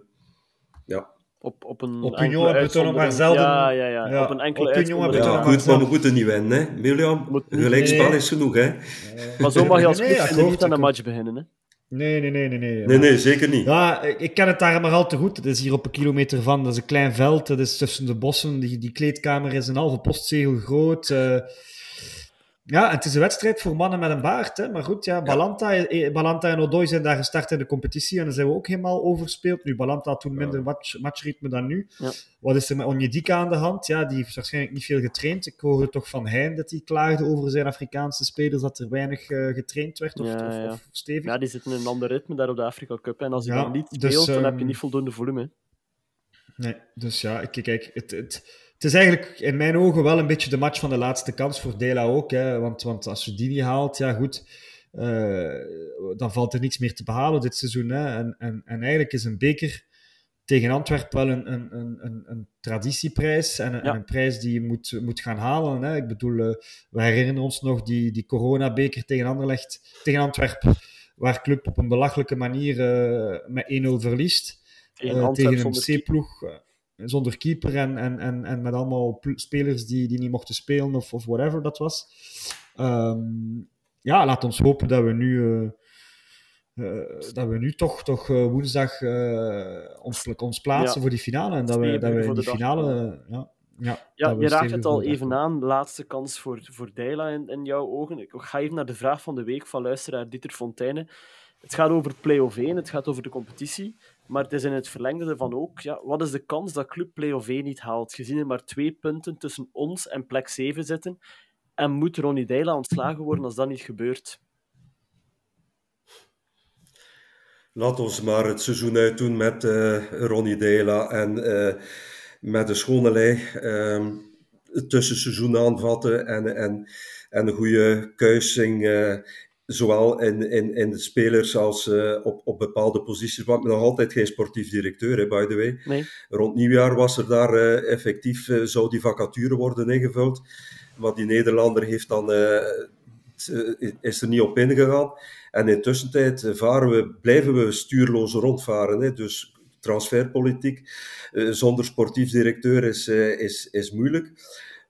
ja. Op, op een op Union hebben we toch nog maar zelden... Ja, ja, ja. ja. Op een enkele op Union hebben we toch nog maar zelden... we moeten niet winnen, hè. William, gelijkspel nee. is genoeg, hè. Maar zo mag je als club nee, nee, niet aan de match beginnen, hè. Nee, nee, nee, nee. Nee, nee, nee, zeker niet. Ja, ik ken het daar maar al te goed. Het is hier op een kilometer van. Dat is een klein veld. Dat is tussen de bossen. Die, die kleedkamer is een halve postzegel groot. Uh, ja, het is een wedstrijd voor mannen met een baard. Hè. Maar goed, ja, Balanta, eh, Balanta en Odoi zijn daar gestart in de competitie en dan zijn we ook helemaal overspeeld. Nu, Balanta had toen minder match, matchritme dan nu. Ja. Wat is er met Onjedika aan de hand? Ja, die heeft waarschijnlijk niet veel getraind. Ik hoorde toch van Hein dat hij klaagde over zijn Afrikaanse spelers, dat er weinig uh, getraind werd of, ja, of, of, stevig. Ja, die zitten in een ander ritme daar op de Afrika Cup. En als hij dan niet speelt, dus, dan heb je niet voldoende volume. Nee, dus ja, kijk, het... het het is eigenlijk in mijn ogen wel een beetje de match van de laatste kans voor Dela ook. Hè? Want, want als je die niet haalt, ja goed, uh, dan valt er niks meer te behalen dit seizoen. Hè? En, en, en eigenlijk is een beker tegen Antwerpen wel een, een, een, een traditieprijs en een, ja. en een, prijs die je moet, moet gaan halen. Hè? Ik bedoel, uh, we herinneren ons nog die, die coronabeker tegen Anderlecht, tegen Antwerpen, waar club op een belachelijke manier uh, met 1-0 verliest. Tegen, tegen een C-ploeg zonder keeper en, en, en, en met allemaal spelers die, die niet mochten spelen of, of whatever dat was. Um, ja, laat ons hopen dat we nu, uh, uh, dat we nu toch, toch uh, woensdag ons, ons plaatsen ja. voor die finale. En dat we, dat we in die finale, ja, Ja, ja je raakt het al even aan. Laatste kans voor, voor Deila in, in jouw ogen. Ik ga even naar de vraag van de week van luisteraar Dieter Fontaine. Het gaat over play-off 1, het gaat over de competitie. Maar het is in het verlengde ervan ook, ja, wat is de kans dat Club play-off 1 niet haalt? Gezien er maar twee punten tussen ons en plek 7 zitten. En moet Ronnie Deila ontslagen worden als dat niet gebeurt? Laat ons maar het seizoen uitdoen met uh, Ronnie Deila en uh, met een schone lei uh, het tussenseizoen aanvatten en, en, en een goede kuising, uh, zowel in, in, in de spelers als op, op bepaalde posities. Want nog altijd geen sportief directeur, hè, by the way. Nee. Rond nieuwjaar was er daar effectief, zou die vacature worden ingevuld. Maar die Nederlander heeft dan, is er niet op ingegaan. En in tussentijd varen we, blijven we stuurloos rondvaren. Hè? Dus transferpolitiek zonder sportief directeur is, is, is moeilijk.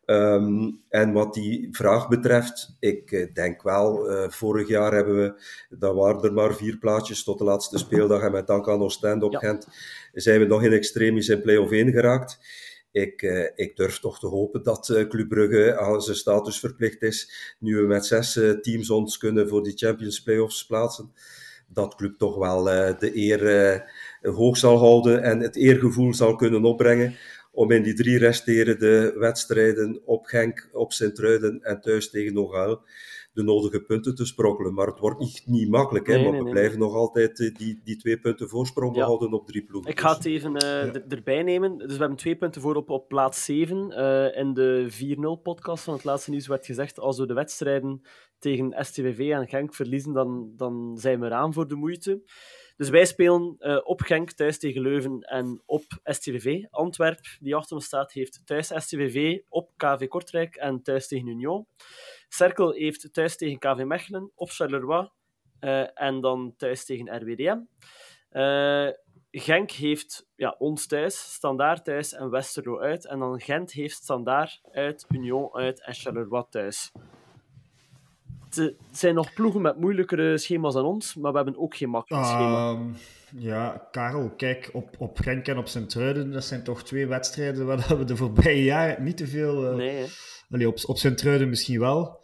Um, en wat die vraag betreft, ik uh, denk wel, vorig jaar hebben we, dat waren er maar vier plaatjes tot de laatste speeldag en met dank aan Oostende op ja. Gent zijn we nog in extremis in play-off 1 geraakt. Ik, uh, ik, durf toch te hopen dat uh, Club Brugge aan zijn status verplicht is, nu we met zes teams ons kunnen voor die Champions Playoffs plaatsen, dat Club toch wel de eer hoog zal houden en het eergevoel zal kunnen opbrengen om in die drie resterende wedstrijden op Genk, op Sint-Truiden en thuis tegen Nogal de nodige punten te sprokkelen. Maar het wordt niet, niet makkelijk, hè, nee, maar nee, we nee. blijven nog altijd eh, die, die twee punten voorsprong ja. behouden op drie ploegen. Ik ga het even uh, ja. erbij nemen. Dus we hebben twee punten voor op, op plaats 7. Uh, in de 4-0-podcast van het laatste nieuws werd gezegd, als we de wedstrijden tegen STVV en Genk verliezen, dan, dan zijn we eraan voor de moeite. Dus wij spelen uh, op Genk thuis tegen Leuven en op STVV. Antwerp, die achter ons staat, heeft thuis STVV, op KV Kortrijk en thuis tegen Union. Cerkel heeft thuis tegen KV Mechelen, op Charleroi uh, en dan thuis tegen RWDM. Uh, Genk heeft ja, ons thuis, Standaard thuis en Westerlo uit. En dan Gent heeft Standaard uit, Union uit en Charleroi thuis. Het zijn nog ploegen met moeilijkere schema's dan ons, maar we hebben ook geen makkelijk schema. Um, ja, Karel, kijk, op, op Genk en op Sint-Truiden, dat zijn toch twee wedstrijden waar we de voorbije jaren niet te veel... Uh, nee, allee, op, op Sint-Truiden misschien wel.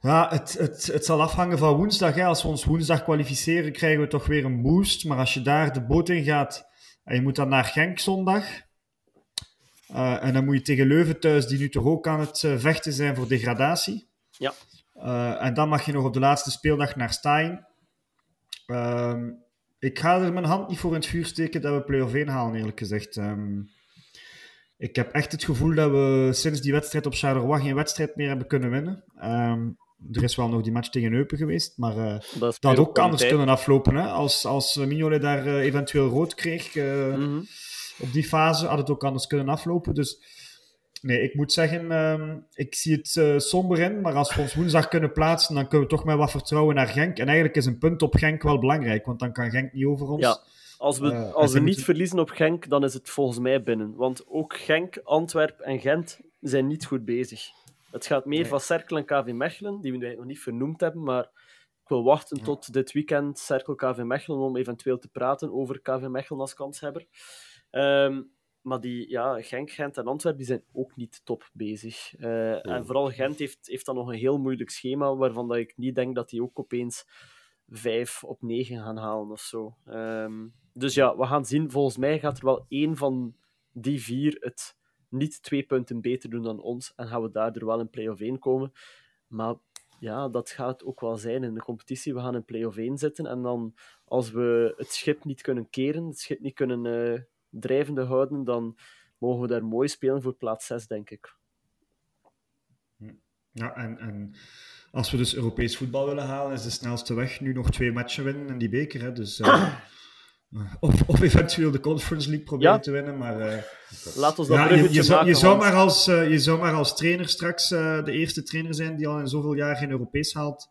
Ja, het, het, het zal afhangen van woensdag. Hè. Als we ons woensdag kwalificeren, krijgen we toch weer een boost. Maar als je daar de boot in gaat en je moet dan naar Genk zondag... Uh, en dan moet je tegen Leuven thuis, die nu toch ook aan het uh, vechten zijn voor degradatie. Ja. Uh, en dan mag je nog op de laatste speeldag naar Stein. Uh, ik ga er mijn hand niet voor in het vuur steken dat we play-off 1 halen, eerlijk gezegd. Um, ik heb echt het gevoel dat we sinds die wedstrijd op Charleroi geen wedstrijd meer hebben kunnen winnen. Um, er is wel nog die match tegen Eupen geweest, maar uh, dat, ook anders kunnen aflopen. Hè? Als, als Mignolet daar uh, eventueel rood kreeg mm -hmm. op die fase, had het ook anders kunnen aflopen. Dus nee, ik moet zeggen, um, ik zie het uh, somber in. Maar als we ons woensdag kunnen plaatsen, dan kunnen we toch met wat vertrouwen naar Genk. En eigenlijk is een punt op Genk wel belangrijk, want dan kan Genk niet over ons. Ja. Als we, uh, als we niet verliezen op Genk, dan is het volgens mij binnen. Want ook Genk, Antwerp en Gent zijn niet goed bezig. Het gaat meer nee. van Cerkel en KV Mechelen, die we nog niet vernoemd hebben, maar ik wil wachten ja. tot dit weekend Cerkel KV Mechelen om eventueel te praten over KV Mechelen als kanshebber. Um, maar die, ja, Genk, Gent en Antwerpen die zijn ook niet top bezig. Uh, ja. En vooral Gent heeft, heeft dan nog een heel moeilijk schema, waarvan dat ik niet denk dat die ook opeens vijf op negen gaan halen of zo. Um, dus ja, we gaan zien. Volgens mij gaat er wel één van die vier het niet twee punten beter doen dan ons en gaan we daardoor wel in play-off 1 komen. Maar ja, dat gaat ook wel zijn in de competitie. We gaan in play-off 1 zitten en dan als we het schip niet kunnen keren, het schip niet kunnen uh, drijvende houden, dan mogen we daar mooi spelen voor plaats 6, denk ik. Ja, en, en als we dus Europees voetbal willen halen, is de snelste weg nu nog twee matchen winnen in die beker. Hè? Dus, uh, of, of eventueel de Conference League proberen ja. te winnen. Maar, uh, Laat ons dat ja, je, je, zou, je, zou maar als, uh, je zou maar als trainer straks de eerste trainer zijn die al in zoveel jaar geen Europees haalt.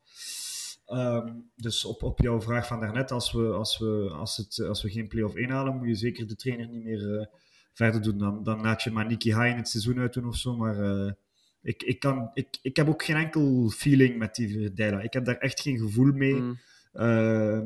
Um, dus op, op jouw vraag van daarnet, als we, als we, als het, als we geen play-off inhalen, moet je zeker de trainer niet meer uh, verder doen. Dan, dan laat je maar Nicky High in het seizoen uit doen of zo. Maar uh, ik, ik, kan, ik, ik heb ook geen enkel feeling met die Deila. Ik heb daar echt geen gevoel mee. Mm. Uh,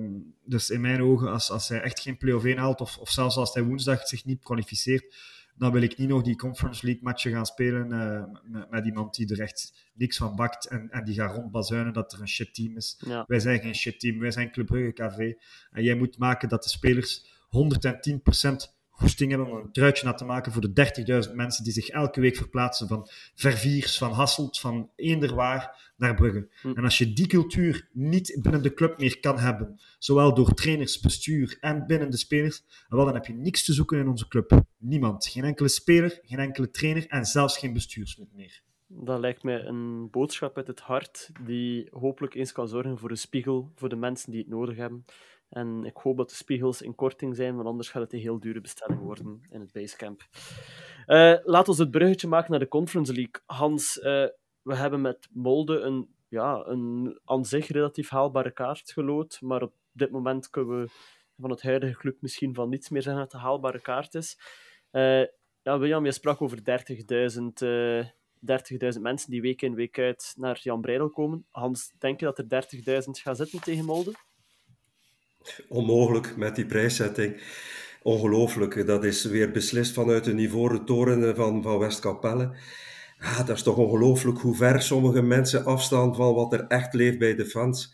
dus in mijn ogen, als, als hij echt geen play-off inhaalt, of, of zelfs als hij woensdag zich niet kwalificeert, dan wil ik niet nog die Conference League matchen gaan spelen met, met, iemand die er echt niks van bakt en, en die gaat rondbazuinen dat er een shit team is. Wij zijn geen shit team, wij zijn Club Brugge KV. En jij moet maken dat de spelers 110% goesting hebben om een truitje na te maken voor de 30.000 mensen die zich elke week verplaatsen van Verviers, van Hasselt, van eenderwaar naar Brugge. Hm. En als je die cultuur niet binnen de club meer kan hebben, zowel door trainers, bestuur en binnen de spelers, wel, dan heb je niks te zoeken in onze club. Niemand. Geen enkele speler, geen enkele trainer en zelfs geen bestuurslid meer. Dat lijkt mij een boodschap uit het hart die hopelijk eens kan zorgen voor een spiegel voor de mensen die het nodig hebben. En ik hoop dat de spiegels in korting zijn, want anders gaat het een heel dure bestelling worden in het Basecamp. Uh, laat ons het bruggetje maken naar de Conference League. Hans, uh, we hebben met Molde een, ja, een aan zich relatief haalbare kaart gelood, maar op dit moment kunnen we van het huidige club misschien van niets meer zeggen dat het een haalbare kaart is. Uh, ja, William, je sprak over 30.000 30.000 mensen die week in week uit naar Jan Breidel komen. Hans, denk je dat er 30.000 gaan zitten tegen Molde? Onmogelijk met die prijszetting. Ongelooflijk. Dat is weer beslist vanuit de Ivoren Toren van, van Westkapelle. Dat is toch ongelooflijk hoe ver sommige mensen afstaan van wat er echt leeft bij de fans.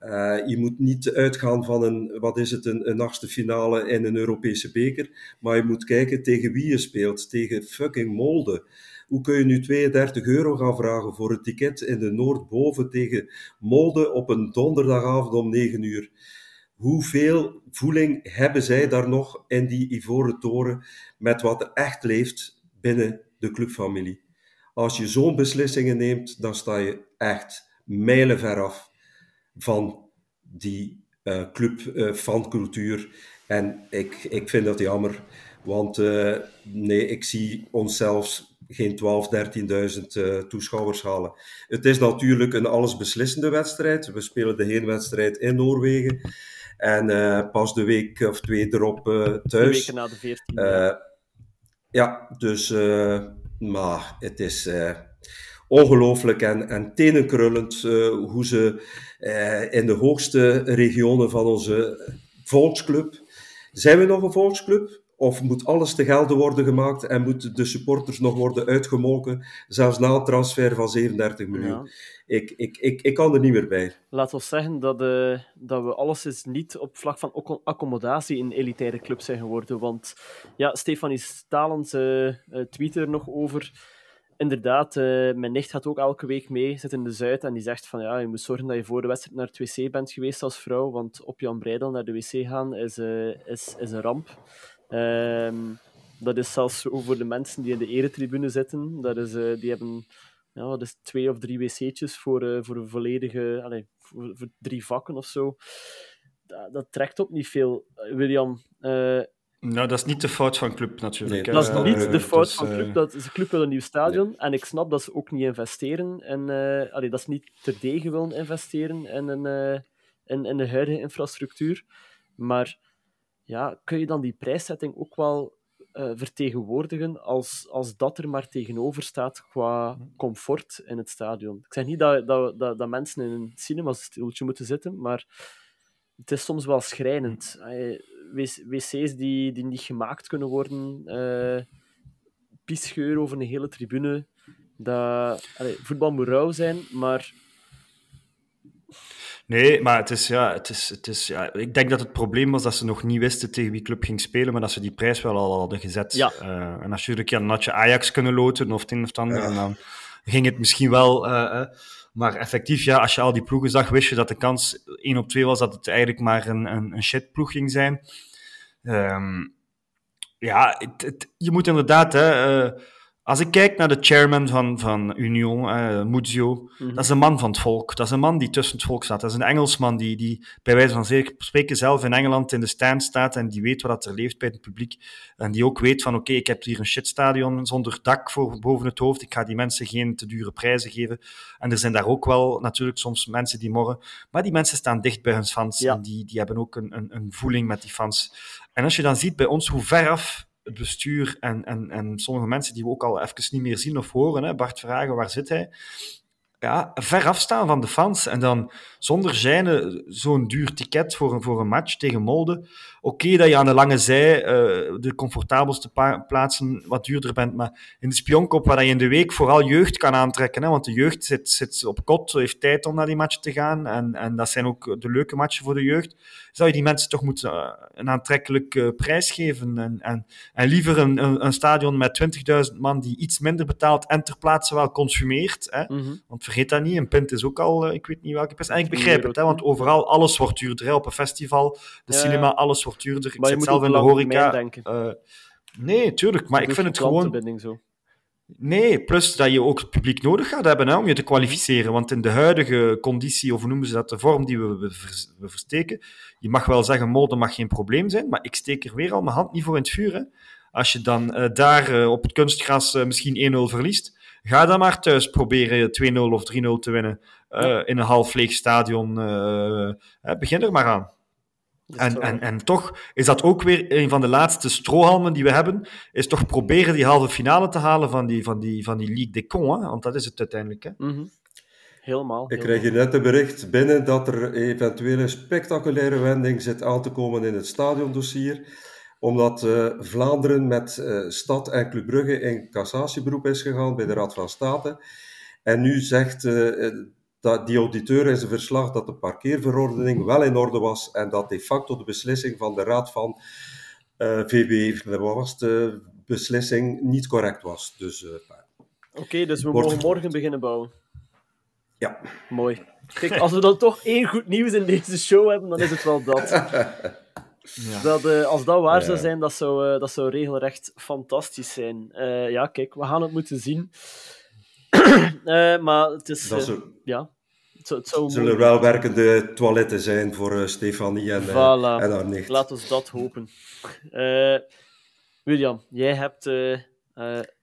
Uh, je moet niet uitgaan van een, wat is het, een, een achtste finale in een Europese beker, maar je moet kijken tegen wie je speelt, tegen fucking Molde. Hoe kun je nu 32 euro gaan vragen voor een ticket in de Noordboven tegen Molde op een donderdagavond om 9 uur? Hoeveel voeling hebben zij daar nog in die Ivoren Toren met wat er echt leeft binnen de clubfamilie? Als je zo'n beslissingen neemt, dan sta je echt mijlenver af van die uh, club uh, fancultuur. En ik, ik vind dat jammer, want uh, nee, ik zie onszelf geen 12, 13.000 toeschouwers halen. Het is natuurlijk een allesbeslissende wedstrijd. We spelen de heenwedstrijd in Noorwegen. En uh, pas de week of twee erop uh, thuis. Weken na de 14. Uh, eh, ja, dus, maar het is ongelooflijk en, en tenenkrullend hoe ze in de hoogste regionen van onze volksclub. Zijn we nog een volksclub? Of moet alles te gelden worden gemaakt en moeten de supporters nog worden uitgemolken, zelfs na een transfer van 37 miljoen? Ik, ik, ik, ik kan er niet meer bij. Laten we zeggen dat, uh, dat we alles niet op vlak van accommodatie in elitaire clubs zijn geworden. Want ja, Stefanie Stalens uh, tweet er nog over. Inderdaad, mijn nicht gaat ook elke week mee, zit in de Zuid en die zegt van ja, je moet zorgen dat je voor de wedstrijd naar het wc bent geweest als vrouw, want op Jan Breidel naar de wc gaan is, is, is een ramp. Um, dat is zelfs zo voor de mensen die in de eretribune zitten. Dat is, uh, die hebben ja, dat is twee of drie wc'tjes voor, uh, voor een volledige... Allez, voor, voor, drie vakken of zo. Dat, dat trekt op niet veel. Uh, William... nou, dat is niet de fout van club natuurlijk. Nee, dat is niet de fout dus, van club. Dat is, de club wil een nieuw stadion. Nee. En ik snap dat ze ook niet investeren. En, allee, dat ze niet terdege willen investeren in, een, in, in de huidige infrastructuur. Maar ja, kun je dan die prijszetting ook wel uh, vertegenwoordigen als, als dat er maar tegenover staat qua comfort in het stadion? Ik zeg niet dat, dat, dat, dat mensen in een cinemastoeltje moeten zitten, maar het is soms wel schrijnend. wc's die, die niet gemaakt kunnen worden, uh, piesgeur over een hele tribune. Dat, voetbal moet rauw zijn, maar Nee, maar het is, ja, het is, het is, ja, ik denk dat het probleem was dat ze nog niet wisten tegen wie club ging spelen, maar dat ze die prijs wel al hadden gezet. Ja. Uh, en als je een keer had je Ajax kunnen loten of het een of het ander, en dan ging het misschien wel. Uh, maar effectief, ja, als je al die ploegen zag, wist je dat de kans 1 op 2 was dat het eigenlijk maar een, een, een shitploeg ging zijn. Um, ja, het, het, je moet inderdaad. Hè, uh, als ik kijk naar de chairman van, van Union, uh, Muzio, mhm. dat is een man van het volk. Dat is een man die tussen het volk staat. Dat is een Engelsman die, die bij wijze van spreken zelf in Engeland in de stand staat en die weet wat er leeft bij het publiek. En die ook weet van, oké, ik heb hier een shitstadion zonder dak voor boven het hoofd. Ik ga die mensen geen te dure prijzen geven. En er zijn daar ook wel natuurlijk soms mensen die morren. Maar die mensen staan dicht bij hun fans. En die, die hebben ook een, een, een voeling met die fans. En als je dan ziet bij ons hoe veraf het bestuur en, en, en sommige mensen die we ook al even niet meer zien of horen. Hè? Bart vragen, waar zit hij? ja, ver afstaan van de fans. En dan zonder zijne zo'n duur ticket voor een, voor een match tegen Molde. Oké dat je aan de lange zij uh, de comfortabelste plaatsen wat duurder bent, maar in de spionkop waar je in de week vooral jeugd kan aantrekken, hè, want de jeugd zit, zit op kot, heeft tijd om naar die matchen te gaan en, en dat zijn ook de leuke matchen voor de jeugd, zou je die mensen toch moeten uh, een aantrekkelijk uh, prijs geven en, en, en liever een, een, een stadion met 20.000 man die iets minder betaalt en ter plaatse wel consumeert, hè, mm -hmm. want vergeet dat niet, een pint is ook al, ik weet niet welke prijs, en ik begrijp het, hè, want overal alles wordt duurder, hè, op een festival, de ja, cinema, alles wordt duurder. Maar ik zit zelf in de horeca. Uh, nee, tuurlijk, maar ik vind het gewoon. Zo. Nee, plus dat je ook het publiek nodig gaat hebben hè, om je te kwalificeren. Want in de huidige conditie, of hoe noemen ze dat, de vorm die we, we, we versteken, je mag wel zeggen, mode mag geen probleem zijn, maar ik steek er weer al mijn hand niet voor in het vuur. Hè. Als je dan uh, daar uh, op het kunstgras uh, misschien 1-0 verliest, ga dan maar thuis proberen 2-0 of 3-0 te winnen in een half leeg stadion. begin er maar aan. En, en, en toch is dat ook weer een van de laatste strohalmen die we hebben, is toch proberen die halve finale te halen van die, van die, van die Ligue des Cons, hè? want dat is het uiteindelijk. Hè? Mm -hmm. Helemaal. Ik krijg hier net een bericht binnen dat er eventueel een spectaculaire wending zit aan te komen in het stadiondossier, omdat uh, Vlaanderen met uh, Stad en Club Brugge in cassatieberoep is gegaan bij de Raad van State. En nu zegt uh, dat die auditeur in zijn verslag dat de parkeerverordening wel in orde was en dat de facto de beslissing van de raad van uh, VB, wat was de beslissing, niet correct was. Dus, uh, Oké, okay, dus we wordt... mogen morgen beginnen bouwen. Ja. Mooi. Kijk, als we dan toch één goed nieuws in deze show hebben, dan is het wel dat. Ja. dat uh, als dat waar zou zijn, dat zou, uh, dat zou regelrecht fantastisch zijn. Uh, ja, kijk, we gaan het moeten zien. uh, maar het is... Dat uh, ja, het zou, het zou zullen wel werkende toiletten zijn voor uh, Stefanie en, voilà. en haar nicht. Laat ons dat hopen. William, jij hebt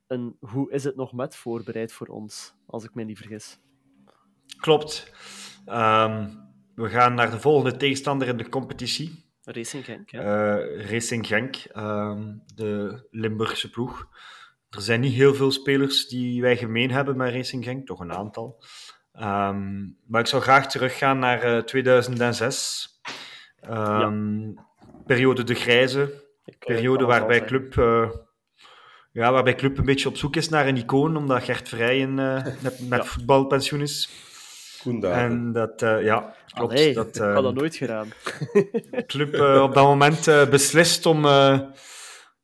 een Hoe is het nog met voorbereid voor ons, als ik me niet vergis. Klopt. Um, we gaan naar de volgende tegenstander in de competitie. Racing Genk, ja. Racing Genk, um, de Limburgse ploeg. Er zijn niet heel veel spelers die wij gemeen hebben met Racing Genk, toch een aantal. Um, maar ik zou graag teruggaan naar uh, 2006. Um, ja. Periode de grijze. Ik, periode waarbij club, uh, ja, waarbij club een beetje op zoek is naar een icoon, omdat Gert Vrijen uh, met, met ja. voetbalpensioen is. En dat, uh, ja, klopt. Allee, dat, ik had dat nooit gedaan. club op dat moment beslist om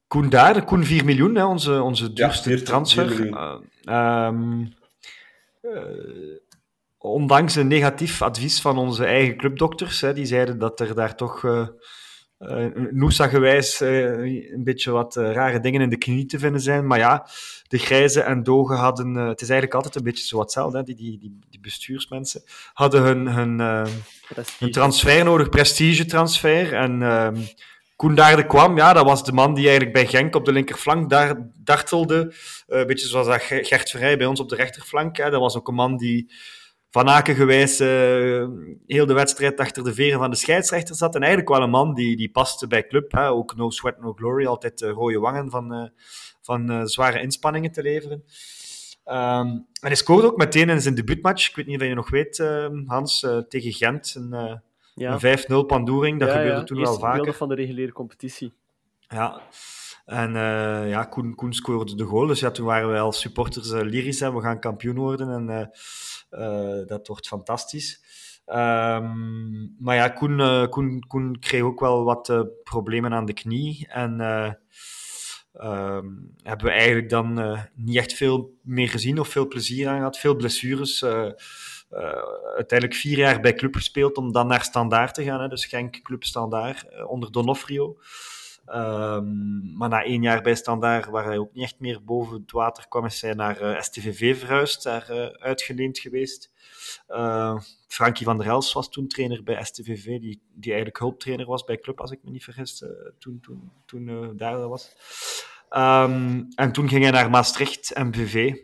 Koen daar, Koen 4 miljoen, hè, onze, onze duurste ja, transfer. Uh, um, uh, ondanks een negatief advies van onze eigen clubdokters, hè, die zeiden dat er daar toch uh, Noosa-gewijs een beetje wat rare dingen in de knie te vinden zijn. Maar ja, de grijze en dogen hadden, het is eigenlijk altijd een beetje zo hetzelfde, hè, die, die, die, die bestuursmensen, hadden hun, hun, hun transfer nodig, prestigetransfer. En ehm, Koen Daarde kwam, ja, dat was de man die eigenlijk bij Genk op de linkerflank daar dartelde. Uh, een beetje zoals dat Gert Verrij bij ons op de rechterflank. Hè. Dat was ook een man die van Aken gewijs uh, heel de wedstrijd achter de veren van de scheidsrechter zat. En eigenlijk wel een man die, die paste bij club. Hè. Ook no sweat, no glory. Altijd uh, rode wangen van, uh, van zware inspanningen te leveren. Um, en hij scoorde ook meteen in zijn debuutmatch. Ik weet niet of je nog weet, Hans, tegen Gent. Een, ja. Een 5-0 pandoering, dat ja, gebeurde toen wel vaker. van de reguliere competitie. Ja. En ja, Koen, Koen scoorde de goal. Dus ja, toen waren wij als supporters lyrisch en we gaan kampioen worden. En dat wordt fantastisch. Um, maar ja, Koen, Koen, Koen kreeg ook wel wat problemen aan de knie. En um, hebben we eigenlijk dan niet echt veel meer gezien of veel plezier aan gehad. Veel blessures. Uiteindelijk vier jaar bij club gespeeld om dan naar Standaard te gaan. Hè, dus Genk Club Standaard onder Donofrio. Um, maar na één jaar bij Standaard, waar hij ook niet echt meer boven het water kwam, is hij naar uh, STVV verhuisd, daar uitgeleend geweest. Frankie van der Els was toen trainer bij STVV, die, die eigenlijk hulptrainer was bij club, als ik me niet vergis, toen, toen, toen daar was. Um, en toen ging hij naar Maastricht MVV.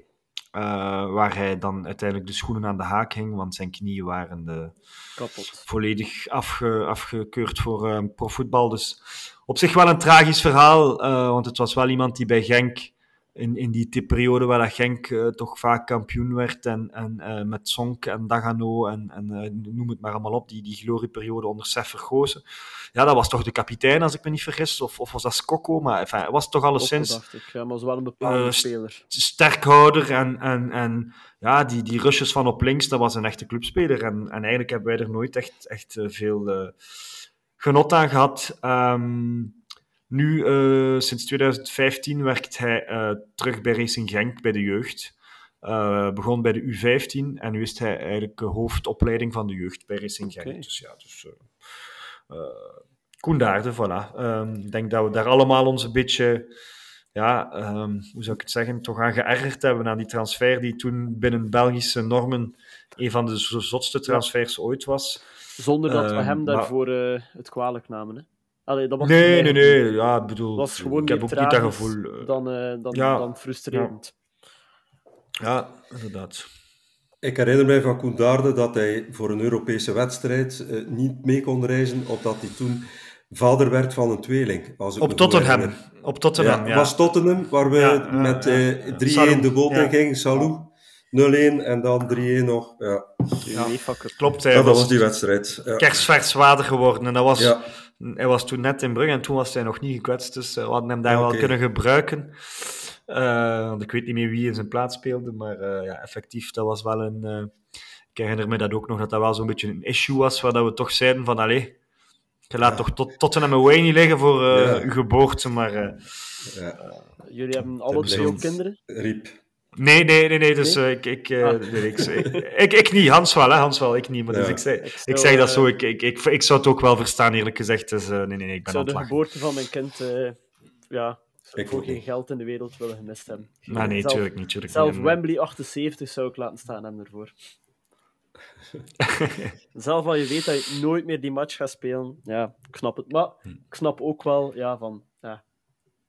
Uh, waar hij dan uiteindelijk de schoenen aan de haak hing, want zijn knieën waren volledig afge, afgekeurd voor uh, profvoetbal. Dus op zich wel een tragisch verhaal, uh, want het was wel iemand die bij Genk in, in die periode waar dat Genk uh, toch vaak kampioen werd en, en uh, met Sonk en Dagano en, en noem het maar allemaal op, die, die glorieperiode onder Sef Vergozen. Ja, dat was toch de kapitein, als ik me niet vergis, of, of was dat Skokko, maar enfin, het was toch alleszins... dacht ik, ja, maar was wel een bepaalde speler. Sterkhouder en, en, en ja, die, die rushes van op links, dat was een echte clubspeler en, en eigenlijk hebben wij er nooit echt, echt veel genot aan gehad. Um, nu, uh, sinds 2015, werkt hij uh, terug bij Racing Genk bij de jeugd. Uh, begon bij de U15 en nu is hij eigenlijk hoofdopleiding van de jeugd bij Racing Genk. Okay. Dus ja, dus. Koendaarde, voilà. Um, ik denk dat we daar allemaal ons een beetje. Ja, um, hoe zou ik het zeggen? Toch aan geërgerd hebben aan die transfer die toen binnen Belgische normen een van de zotste transfers ooit was. Zonder dat we hem daarvoor maar... het kwalijk namen. Hè? Allee, dat was nee, nee, nee. Ja, bedoel, was gewoon ik heb ook niet dat gevoel. Dan, uh, dan, ja, dan frustrerend. Ja. ja. inderdaad. Ik herinner mij van Koen Daarde dat hij voor een Europese wedstrijd uh, niet mee kon reizen, omdat hij toen vader werd van een tweeling. Als ik Op Tottenham. Op Tottenham, ja. was Tottenham, waar we ja, met uh, 3-1 de boot in gingen. Salou. 0-1 en dan 3-1 nog. Ja. Klopt, hij dat was, was die wedstrijd. Ja. Kerstvers geworden. En dat was hij was toen net in Brugge en toen was hij nog niet gekwetst, dus we hadden hem daar okay. wel kunnen gebruiken. Uh, want ik weet niet meer wie in zijn plaats speelde, maar uh, ja, effectief, dat was wel een... Uh, ik herinner me dat ook nog, dat dat wel zo'n beetje een issue was, waar dat we toch zeiden van, allee, je laat ja. toch tot, tot een away niet liggen voor ja. uw geboorte, maar... Ja. Jullie hebben alle twee ook kinderen? Riep. Nee, nee, nee, nee. Dus nee? ik, ik, uh, ah. nee, ik, ik, ik, niet. Hans wel, hè. Hans wel, ik niet. Maar ja. dus ik zei, ik, ik zeg dat zo. Ik, ik, ik, ik zou het ook wel verstaan, eerlijk gezegd. Dus uh, nee, nee, nee, ik ben zou de geboorte van mijn kind, uh, ja, ik voor geen geld in de wereld willen gemist hebben. Maar nee, zelf, tuurlijk niet. Tuurlijk zelf niet, Wembley 78 zou ik laten staan hem ervoor. zelf al je weet dat je nooit meer die match gaat spelen, ja, ik snap het. Maar ik snap ook wel, ja, van,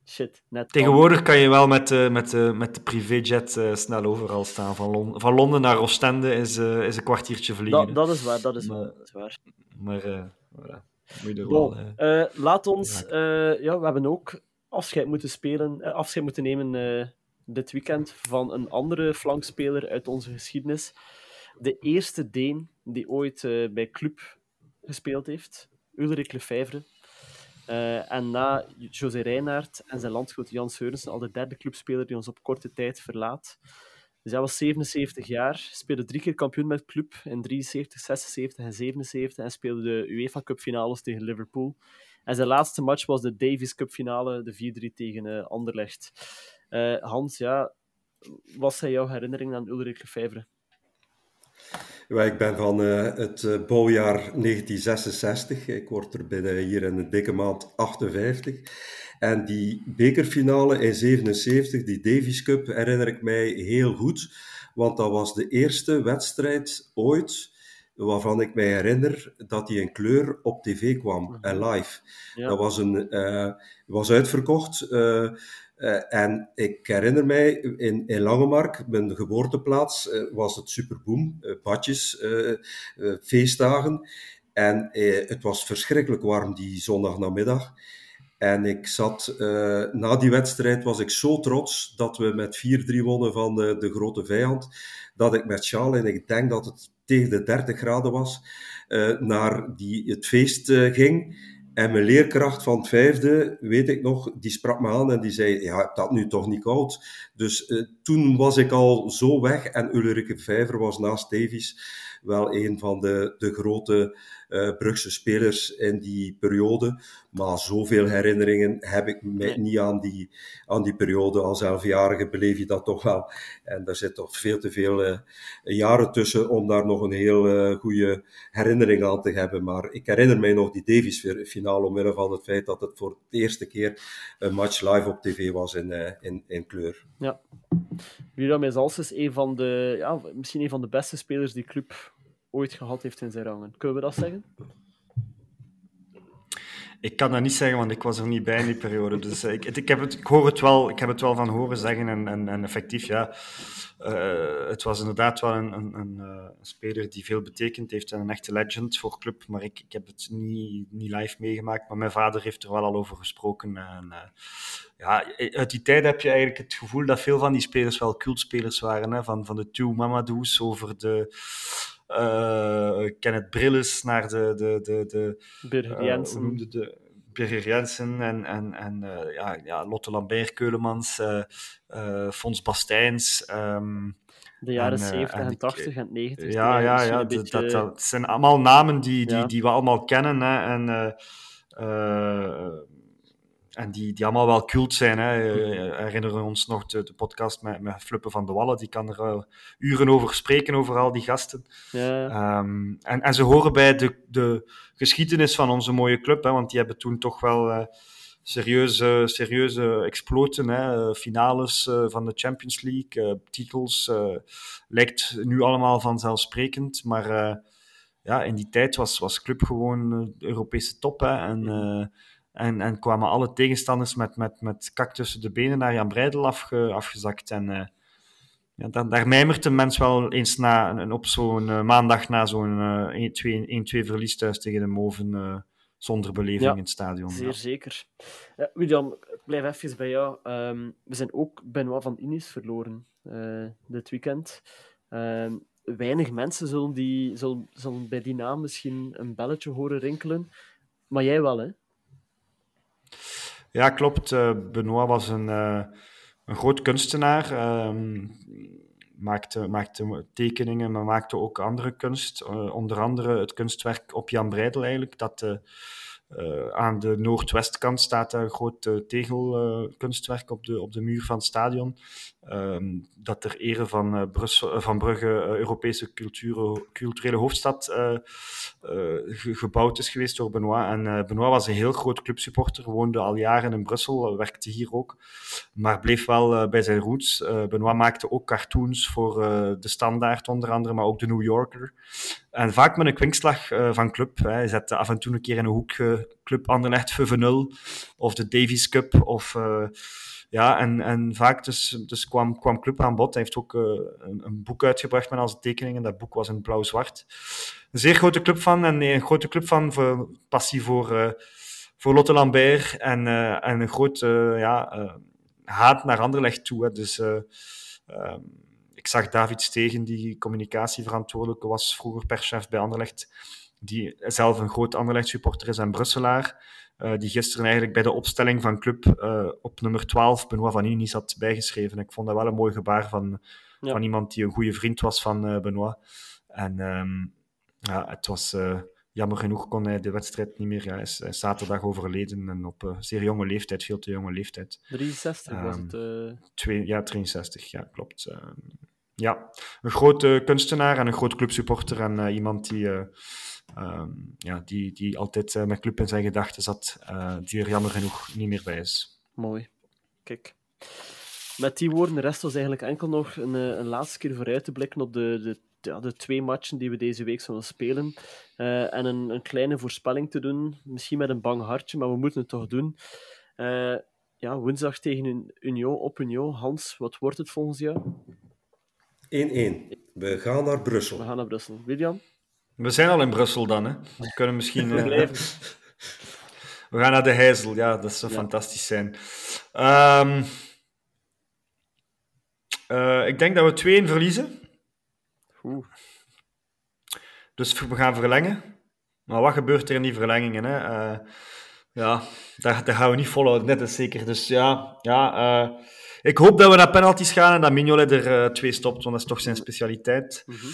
shit. Net Tegenwoordig kan je wel met, uh, met, uh, met de privéjet uh, snel overal staan. Van, Lon van Londen naar Oostende is, is een kwartiertje vliegen. Dat, dat is waar, dat is, maar, waar, dat is waar. Maar, voilà. Moet je bon, wel, laat ons... ja, we hebben ook afscheid moeten spelen, afscheid moeten nemen dit weekend van een andere flankspeler uit onze geschiedenis. De eerste Deen die ooit bij Club gespeeld heeft. Ulrich Lefebvre. Uh, en na José Reinaert en zijn landgenoot Jan Seurensen, al de derde clubspeler die ons op korte tijd verlaat. Dus hij was 77 jaar, speelde drie keer kampioen met club in 73, 76 en 77 en speelde de UEFA Cup finales tegen Liverpool. En zijn laatste match was de Davis Cup finale, de 4-3 tegen uh, Anderlecht. Uh, Hans, ja, wat zijn jouw herinneringen aan Ulrich Ik ben van uh, het uh, bouwjaar 1966. Ik word er binnen hier in een dikke maand 58. En die bekerfinale in 77, die Davis Cup, herinner ik mij heel goed. Want dat was de eerste wedstrijd ooit waarvan ik mij herinner dat die in kleur op tv kwam en live. Ja. Dat was, een, uh, was uitverkocht. Uh, en ik herinner mij, in, in Langemark, mijn geboorteplaats, was het superboom, badjes, feestdagen. En het was verschrikkelijk warm die zondagnamiddag. En ik zat, na die wedstrijd was ik zo trots dat we met 4-3 wonnen van de, de, grote vijand, dat ik met en ik denk dat het tegen de 30 graden was, naar die, het feest ging. En mijn leerkracht van het vijfde, weet ik nog, die sprak me aan en die zei, ja, dat nu toch niet koud. Dus uh, toen was ik al zo weg en Ulrike Vijver was naast Davies wel een van de, de grote uh, Brugse spelers in die periode. Maar zoveel herinneringen heb ik mij niet aan die, aan die periode. Als elfjarige beleef je dat toch wel. En daar zit toch veel te veel uh, jaren tussen om daar nog een heel uh, goede herinnering aan te hebben. Maar ik herinner mij nog die Davis-finale omwille van het feit dat het voor de eerste keer een match live op tv was in, in, in kleur. Ja. Is is een van de, ja, misschien een van de beste spelers die club ooit gehad heeft in zijn rangen. Kunnen we dat zeggen? Ik kan dat niet zeggen, want ik was er niet bij in die periode. Dus ik, ik, heb het, ik, hoor het wel, ik heb het wel van horen zeggen en, en, en effectief, ja. Uh, het was inderdaad wel een, een, een, een, speler die veel betekend heeft en een echte legend voor club. Maar ik, ik heb het niet, niet live meegemaakt. Maar mijn vader heeft er wel al over gesproken. En, ja, uit die tijd heb je eigenlijk het gevoel dat veel van die spelers wel cultspelers waren. Hè? Van, van de Two Mamadou's over de Kenneth Brilles naar de... de, de, de Birger Jensen. Uh, de, Birger Jensen en, en, en uh, ja, ja, Lotte Lambert, Keulemans, Fons Bastijns... Um, de jaren en, 70 en, en 80 en 90. Ja, ja, ja dat, beetje... dat, dat, zijn allemaal namen die, die, ja. die we allemaal kennen. Hè, en en die, die allemaal wel cult zijn. Hè. Mhm. Herinneren we ons nog de, de podcast met, met Fluppen van de Wallen. Die kan er uh, uren over spreken, over al die gasten. Ja. Um, en, en ze horen bij de, de geschiedenis van onze mooie club. Hè, want die hebben toen toch wel uh, serieuze, serieuze exploten. Hè. Finales uh, van de Champions League, titels. lijkt nu allemaal vanzelfsprekend. Maar ja, in die tijd was, was club gewoon Europese top. Hè. En... En, en kwamen alle tegenstanders met, met, met kak tussen de benen naar Jan Breidel afge, afgezakt. En uh, ja, dan, daar mijmert een mens wel eens na, op zo'n uh, maandag na zo'n uh, 1-2 verlies thuis tegen de Moven zonder beleving ja, in het stadion. Zeer ja. zeker. Ja, William, ik blijf even bij jou. Um, we zijn ook Benoit van Inis verloren dit weekend. Um, weinig mensen zullen, die, zullen, zullen bij die naam misschien een belletje horen rinkelen. Maar jij wel, hè? Ja, klopt. Uh, Benoit was een, uh, een groot kunstenaar. Uh, maakte, maakte tekeningen, maar maakte ook andere kunst. Uh, onder andere het kunstwerk op Jan Breidel eigenlijk, dat aan de noordwestkant staat een groot uh, tegelkunstwerk op, de, op de muur van het stadion. Um, dat ter ere van, uh, Brussel, van Brugge Europese cultuur, culturele hoofdstad ge gebouwd is geweest door Benoit. En Benoit was een heel groot clubsupporter, woonde al jaren in Brussel, werkte hier ook, maar bleef wel bij zijn roots. Benoit maakte ook cartoons voor de Standaard onder andere, maar ook de New Yorker. En vaak met een kwinkslag van club. Hè. Hij zette af en toe een keer in een hoek Club Anderlecht VV0 of de Davies Cup. Of, uh, ja, en, en vaak dus, dus kwam, kwam Club aan bod. Hij heeft ook uh, een, een, boek uitgebracht met al tekeningen. Dat boek was in blauw-zwart. Een zeer grote club van en een grote club van voor, passie voor, uh, voor Lotte Lambert en, en een grote ja, haat naar Anderlecht toe. Dus um, ik zag David Stegen, die communicatieverantwoordelijke was vroeger perschef bij Anderlecht die zelf een groot Anderlecht-supporter is en Brusselaar, uh, die gisteren eigenlijk bij de opstelling van club uh, op nummer 12 Benoit van Unis had bijgeschreven. Ik vond dat wel een mooi gebaar van, ja. van iemand die een goede vriend was van uh, Benoit. En um, ja, het was jammer genoeg kon hij de wedstrijd niet meer. Ja, hij is, hij is zaterdag overleden en op een zeer jonge leeftijd, veel te jonge leeftijd. 63 um, was het? Twee, ja, 63, ja, klopt. Ehm, ja, een grote kunstenaar en een groot clubsupporter en iemand die um, ja, die, die altijd uh, met club in zijn gedachten zat, uh, die er jammer genoeg niet meer bij is. Mooi. Kijk. Met die woorden rest ons eigenlijk enkel nog een, eh, een laatste keer vooruit te blikken op de, de, ja, de twee matchen die we deze week zullen spelen. Uh, en een, een, kleine voorspelling te doen. Misschien met een bang hartje, maar we moeten het toch doen. Uh, ja, woensdag tegen Union op Union. Hans, wat wordt het volgens jou? 1-1. We gaan naar Brussel. We gaan naar Brussel. William? We zijn al in Brussel dan, hè. We kunnen misschien... Uh, we gaan naar de Heizel, ja, dat zou ja. fantastisch zijn. Um, uh, ik denk dat we 2-1 verliezen. Oeh. Dus we gaan verlengen. Maar wat gebeurt er in die verlengingen? Hè? Uh, ja, daar, daar gaan we niet volhouden, net is zeker. Dus ja, ja ik hoop dat we naar penalties gaan en dat Mignolet er twee stopt, want dat is toch zijn specialiteit. Mm -hmm.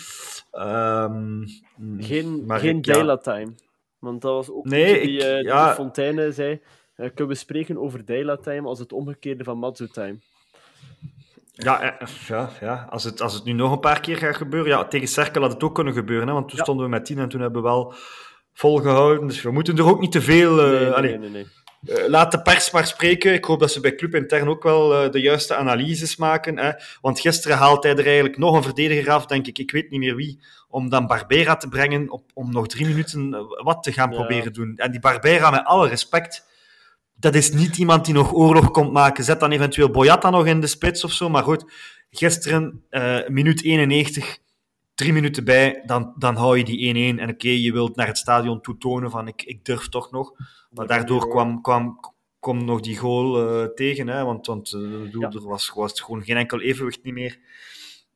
Um, geen geen Dayla time. Want dat was ook nee, die, ik, uh, ja. die Fontaine zei. Uh, kunnen we spreken over Dayla time als het omgekeerde van Matsu time? Ja, ja, ja. Als, het, als het nu nog een paar keer gaat gebeuren. Ja, tegen Cerkel had het ook kunnen gebeuren. Hè, want toen ja. stonden we met 10 en toen hebben we wel volgehouden. Dus we moeten er ook niet te veel. Uh, nee, nee, nee. Laat de pers maar spreken. Ik hoop dat ze bij Club Intern ook wel de juiste analyses maken. Hè. Want gisteren haalt hij er eigenlijk nog een verdediger af, denk ik. Ik weet niet meer wie. Om dan Barbera te brengen, op, om nog drie minuten wat te gaan proberen doen. En die Barbera, met alle respect, dat is niet iemand die nog oorlog komt maken. Zet dan eventueel Boyata nog in de spits of zo. Maar goed, gisteren, minuut 91 drie minuten bij, dan, dan hou je die 1-1. En oké, je wilt naar het stadion toe tonen van ik, ik durf toch nog. Maar daardoor kwam, kwam, kwam nog die goal uh, tegen, hè, want, want uh, ja. er was, was gewoon geen enkel evenwicht niet meer.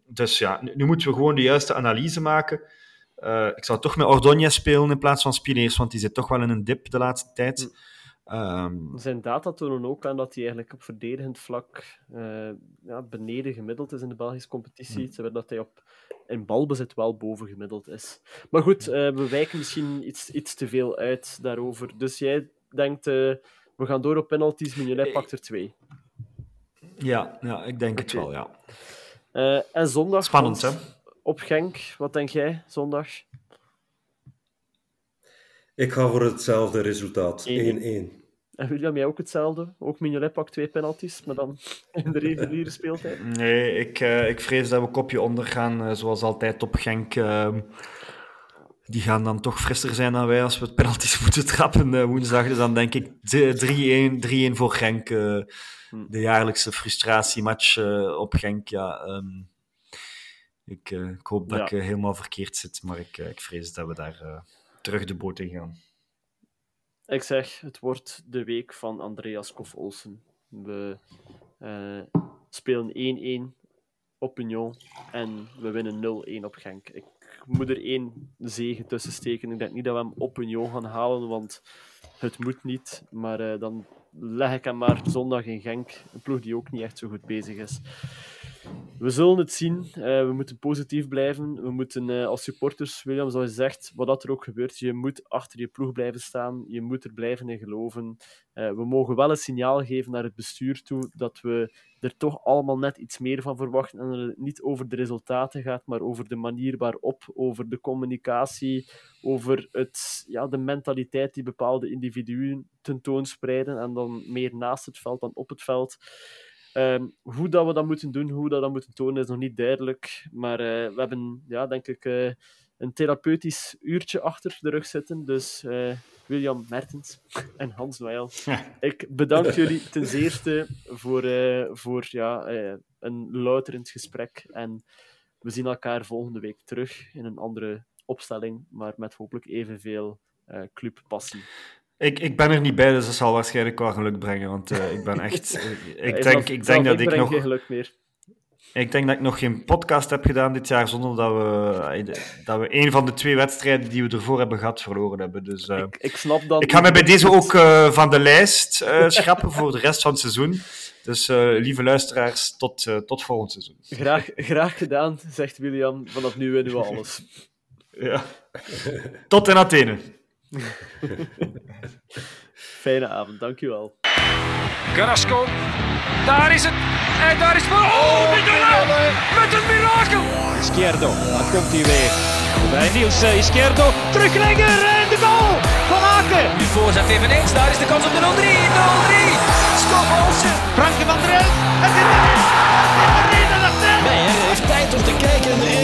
Dus ja, nu, nu moeten we gewoon de juiste analyse maken. Uh, ik zou toch met Ordonez spelen in plaats van Spineers, want die zit toch wel in een dip de laatste tijd. Mm. Um, Zijn data tonen ook aan dat hij eigenlijk op verdedigend vlak uh, ja, beneden gemiddeld is in de Belgische competitie. Mm. Terwijl dat hij op in balbezit wel bovengemiddeld is. Maar goed, uh, we wijken misschien iets, iets te veel uit daarover. Dus jij denkt, uh, we gaan door op penalties, Mignolet pakt er twee. Ja, ja ik denk okay. het wel, ja. Uh, en zondag... Spannend, hè? Op Genk, wat denk jij, zondag? Ik ga voor hetzelfde resultaat, 1-1. En William, jij ook hetzelfde? Ook Mignolet pakt twee penalties, maar dan in de reguliere speeltijd? Nee, ik, uh, ik vrees dat we kopje onder gaan, uh, zoals altijd op Genk. Uh, die gaan dan toch frisser zijn dan wij als we het penalties moeten trappen uh, woensdag. Dus dan denk ik 3-1 voor Genk. Hm. De jaarlijkse frustratiematch op Genk. Ja, um, ik, ik, hoop dat ja. ik helemaal verkeerd zit, maar ik, ik vrees dat we daar terug de boot in gaan. Ik zeg, het wordt de week van Andreas Kof-Olsen. We uh, spelen 1-1 op Union en we winnen 0-1 op Genk. Ik moet er één zegen tussen steken. Ik denk niet dat we hem op Union gaan halen, want het moet niet. Maar uh, dan leg ik hem maar zondag in Genk. Een ploeg die ook niet echt zo goed bezig is. We zullen het zien. Uh, we moeten positief blijven. We moeten uh, als supporters, William, zoals je zegt, wat dat er ook gebeurt, je moet achter je ploeg blijven staan. Je moet er blijven in geloven. Uh, we mogen wel een signaal geven naar het bestuur toe dat we er toch allemaal net iets meer van verwachten. En dat het niet over de resultaten gaat, maar over de manier waarop, over de communicatie, over het, ja, de mentaliteit die bepaalde individuen tentoonspreiden. En dan meer naast het veld dan op het veld. Um, hoe dat we dat moeten doen, hoe dat, dat moeten tonen, is nog niet duidelijk. Maar uh, we hebben, ja, denk ik, uh, een therapeutisch uurtje achter de rug zitten. Dus uh, William Mertens en Hans Noël, ik bedank jullie ten zeerste voor, voor ja, een louterend gesprek. En we zien elkaar volgende week terug in een andere opstelling, maar met hopelijk evenveel clubpassie. Ik, ik ben er niet bij, dus dat zal waarschijnlijk wel geluk brengen. Want uh, ik ben echt. ik denk, ik denk dat ik, nog. Geen geluk meer. Ik denk dat ik nog geen podcast heb gedaan dit jaar zonder dat we, dat we een van de twee wedstrijden die we ervoor hebben gehad verloren hebben. Dus, uh, ik, ik, snap dat. Ik ga me bij deze ook uh, van de lijst schrappen voor de rest van het seizoen. Dus lieve luisteraars, tot, tot volgend seizoen. Graag, graag gedaan, zegt William. Vanaf nu winnen we alles. ja. Tot in Athene. Fijne avond, dankjewel. Carrasco, daar is het. En daar is het. Oh, oh Mignola! Met een mirakel! Izquierdo, daar komt hij weer. Bij Niels eh, Izquierdo, teruglegger en de goal van Aken. Nu voorzet eveneens, daar is de kans op de 0-3. 0-3, Scott Olsen. Frankie van der Elf, het is erin! Het is erin en dat Nee, heeft tijd om te kijken. Eh,